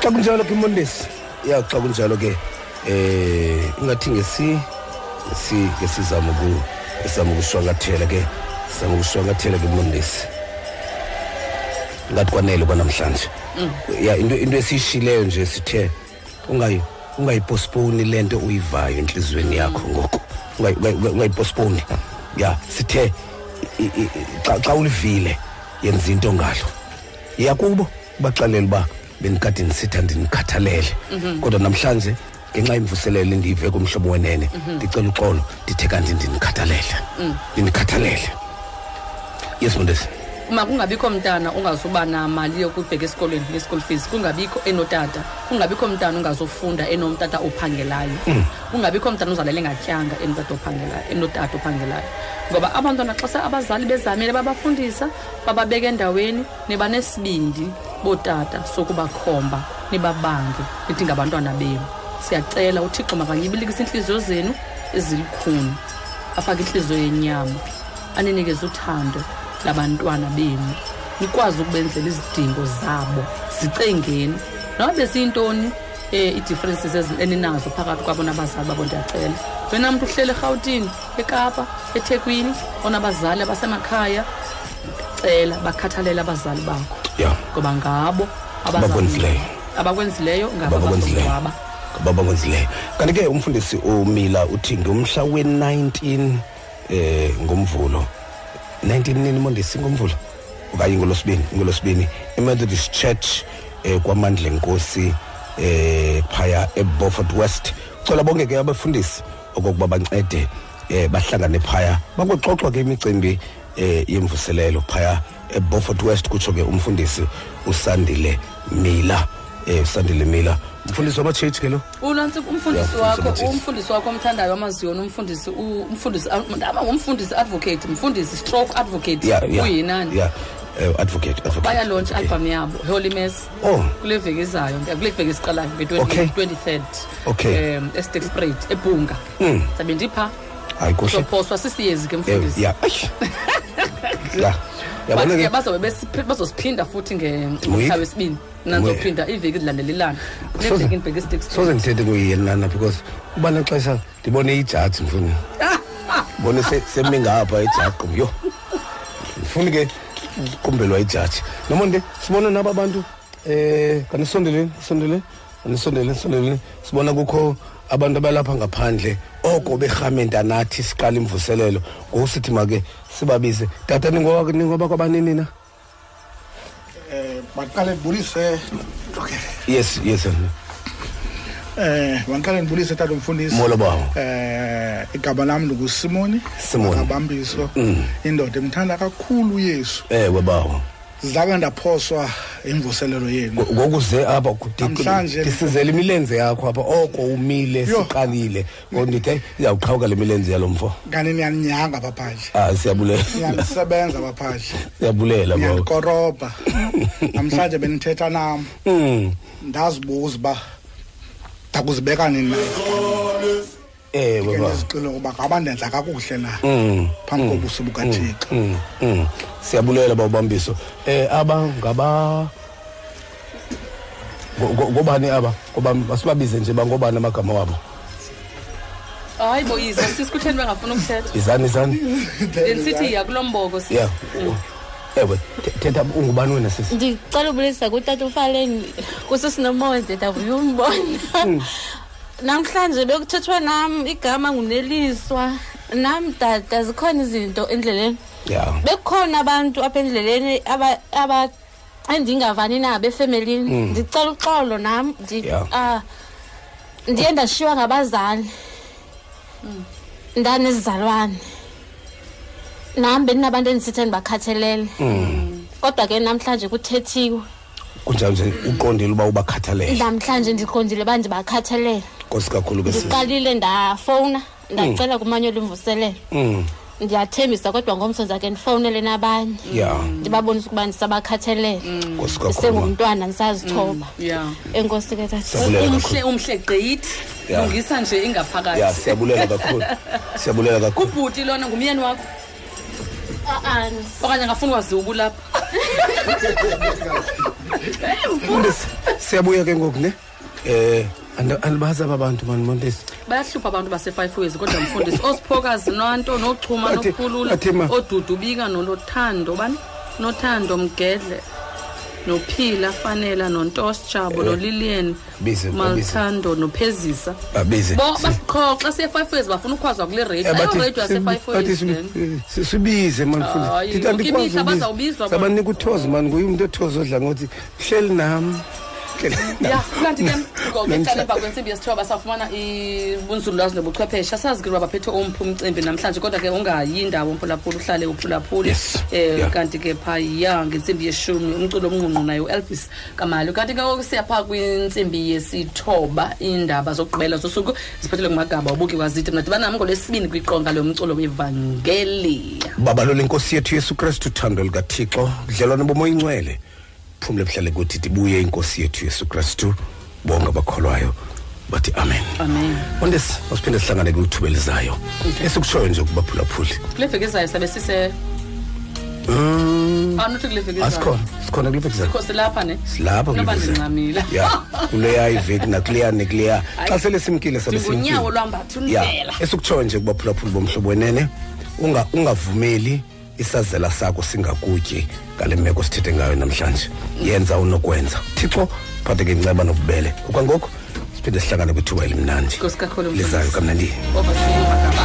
xa kunjalo ke mondesi ya xa kunjalo ke eh ingathi ngesi ngesi ngesizama ku esizama ukushwangathela ke sizama ukushwangathela ke mondesi ngathi kwanele kwanamhlanje. Ya into into esiyishileyo nje sithe ungayi ungayipostpone lento uyivayo enhlizweni yakho ngoku ungayipostpone. Ya sithe i- i- xa xa ulivile yenza into ngalo. Yakubo baxelela uba bendikade ndisitha ndinikhathalele Mhm. kodwa namhlanje ngenxa yemvuselelo endiyive kumhlobo wenene Mhm. ndicela uxolo ndithe kanti ndinikhathalele Mm. ndinikhathalele yes mondesi uma kungabikho mntana ungazuba namali yokubheka esikolweni nge-school fees kungabikho enotata kungabikho mntana ungazofunda enomtata ophangelayo kungabikho mntana uzalele ngatyanga enotata ophangelayo enotata ophangelayo ngoba abantwana xa se abazali bezamile babafundisa bababeka endaweni niba nesibindi bootata sokubakhomba nibabange nithi ngabantwana benu. Siyacela uthixo makanyibilikise iintliziyo zenu ezilikhuni afake intliziyo yenyama aninikeze uthando labantwana benu. Nikwazi ukubenzela izidingo zabo zicengeni noba besiyintoni um ii-differences ezi- eninazo phakathi kwabo nabazali babo ndiyacela. Wena mntu uhlele erhawutini ekapa ethekwini onabazali abasemakhaya cela bakhathalele abazali bakho. Ya. Ngoba ngabo Abakwenzileyo. abakwenzileyo ngabo Abakwenzileyo. abazongcwaba ngababa kwenzileyo. Kanti ke umfundisi umila uthi ngomhla we-19 eh ngomvulo. 19 nini mondisi ngomvulo. Okanye ngolosibini ngolosibini i-methodist church eh kwamandla enkosi eh phaya eBeaufort West. Cela bonke ke abafundisi okokuba bancede eh bahlangane phaya. Bakoxoxwa ke imicimbi eh yemvuselelo phaya eBeaufort West kutsho ke umfundisi usandile Mila eh usandile Mila. Umfundisi wama-church ke lo? Unantsi umfundisi Yeah, wakho umfundisi. umfundisi wakho omthandayo amaziyoni umfundisi u- umfundisi ama ngumfundisi advocate mfundisi stroke advocate yeah yeah uyinani? yeah eh, advocate advocate. Bayalontsha album yabo holy mess. Oh. kule veki izayo kule veki esiqalayo Okay. nge-23rd Okay. um estakespruit ebhunga. Mm. zabe ndipha? Hayi kuhle. Sophoswa sisiyezi ke Eh, mfundisi. ya. (laughs) eish. ya yabona Bathi ke? ke bazobe besi- bazosiphinda futhi Week. ngomhla wesibini nanizophinda iveki zilandelelana? Kule Soze- veki ndibheke soze estakespruit ngithethe kuyena because uba naxesha ndibone ijaji mfuni (laughs) bone se- semi ngapha ejaqo yo ndifuni ke ukuqumbelwa ijaji. Nomonde sibona naba bantu eh kanisondeleni sondeleni kanisondeleni sondeleni sibona kukho abantu abalapha ngaphandle oko berhamenta nathi siqala imvuselelo ngokusithi make sibabize. Tata ningoba kwabanini na? Eh baqale ndibulise yes yes eh baqale ndibulise tata umfundisi. Molo bawo. eh igama lami ngusimoni Simoni. abambiso Mm. indoda emthanda kakhulu uyesu. Ewe bawo zake ndaphoswa imvuselelo yenu. Ngokuze apha Namhlanje- ndisizela imilenze yakho apha oko umile Yho. siqalile. Ndithi "Hey, izawuqhawuka le milenze yalo mfo. Kanti niyaninyanga baphandle ah siyabulela. Niyanisebenza baphandle siyabulela bawo niyanikoroba (laughs) namhlanje benithetha nam. Mm. ndazibuza uba ndakuzibeka nini nayo ewe ke bawo ndizixile ukuba ngaba ndenza kakuhle na Mm, phambi mm, kobuso bukathixo Mm, mm. siyabulela bawubambiso eh aba ngaba ngo- ngo- ngobani aba? Ngoba masibabize nje bangobani amagama wabo? Hayi bo iza sisi kutheni bengafuni ukuthetha. Izani izani? Bendisithi ya kulo mbogo sis. ya ewe the- thetha ungubani wena sisi ndicela ubulisa kutata ufaleni. Kusisinomonde ndavuya umbona namhlanje bekuthethwa nam igama nguneliswa. Nam tata zikhona izinto endleleni. Ya. Bekhona abantu apha endleleni aba- endingavani nabo efemelini. Mm. ndicela uxolo nam ndi- Yeah. ah, ndiye ndashiywa ngabazali. Ndanezizalwane nam bendinabantu endisithe ndibakhathelele Mm. kodwa ke namhlanje kuthethiwe. Kunjalo nje uqondile uba ubakhathalele. Namhlanje ndiqondile uba ndibakhathelele nkosi kakhulu ke sisi ndiqalile ndafowuna ndacela kumanyolo imvuselelo. Mm. ndiyathembisa kodwa ngomso ndizake ndifowunele nabanye. Ya. Ndibabonisa ukuba ndisabakhathelele nkosi kakhulu ndisengumntwana ndisazithoba. Ya. Enkosi ke tata Siyabulela umhle umhle gqithi. Ya. lungisa nje ingaphakathi. Ya siyabulela kakhulu. (laughs) Siyabulela kakhulu. Ubhuti lona ngumyeni wakho. Okanye angafuni waziwa ubulapha mfundisi siyabuya ke ngoku ne? Eh andi- andibazi aba bantu mani mondisi bayahlupha abantu base-five ways kodwa mfundisi osiphokazi nonto nochuma Bathe- nokhulula bathe ma- odudubika nolothando bani? Nothando mgedle. Nophila fanela nontosjabo nolilian bize malthando nophezisa. Babize bo qho xa siye-five ways bafuna ukhwazwa kule rate ayoredio yase-five ways then. sibize mani Hayi, mfundisi yonke imihla bazawubizwa bona. sabanika uthozo mani nguye umntu othozo odla ngokuthi hleli nam. Ya kanti ke (laughs) ngokuqala emva kwentsimbi yesithoba safumana ibunzululwazi nobuchwepheshe. Asazi ke uba baphethe omphi umcimbi namhlanje kodwa ke ungayi indawo mphulaphula uhlale uphulaphule Yes. um Yeah. kanti ke phaya ngentsimbi yeshumi umculo omnqunqu naye uelvis kamali. Kanti ke ngoku siya phaa kwintsimbi yesithoba iindaba zokugqibela zosuku ziphethelwe ngumagaba ubuki wazide mna dibana nam ngolwesibini kwiqonga lomculo wevangeliya baba lenkosi yethu yesu kristu uthando likathixo dlelwane bomoya ingcwele phumle buhlale kuthi ibuye inkosi yethu yesu kristu. Bonke abakholwayo bathi amen. Amen. Ondesi masiphinde sihlangane kwithuba elizayo. Esikutshoyo nje kubaphulaphuli kule veki ezayo sabe sise um anothi kule veki asikhona sikhona kule veki sikho silapha ne? Silapha kule veki zayo. ndincamile ya kuleya iveki nakuleya nekuleya. Xa sele simkile sabe simkile. lwambatha ya undlela. Esikutshoyo nje kubaphulaphuli bomhlobo wenene. Unga- ungavumeli isazela sakho singakutyi ngale meko sithethe ngayo namhlanje. Yenza unokwenza. Thixo phathe ke inceba nobubele. Okwangoku siphinde sihlangane kwithuba elimnandi. Nkosi kakhulu lizayo kamnandi. Over to you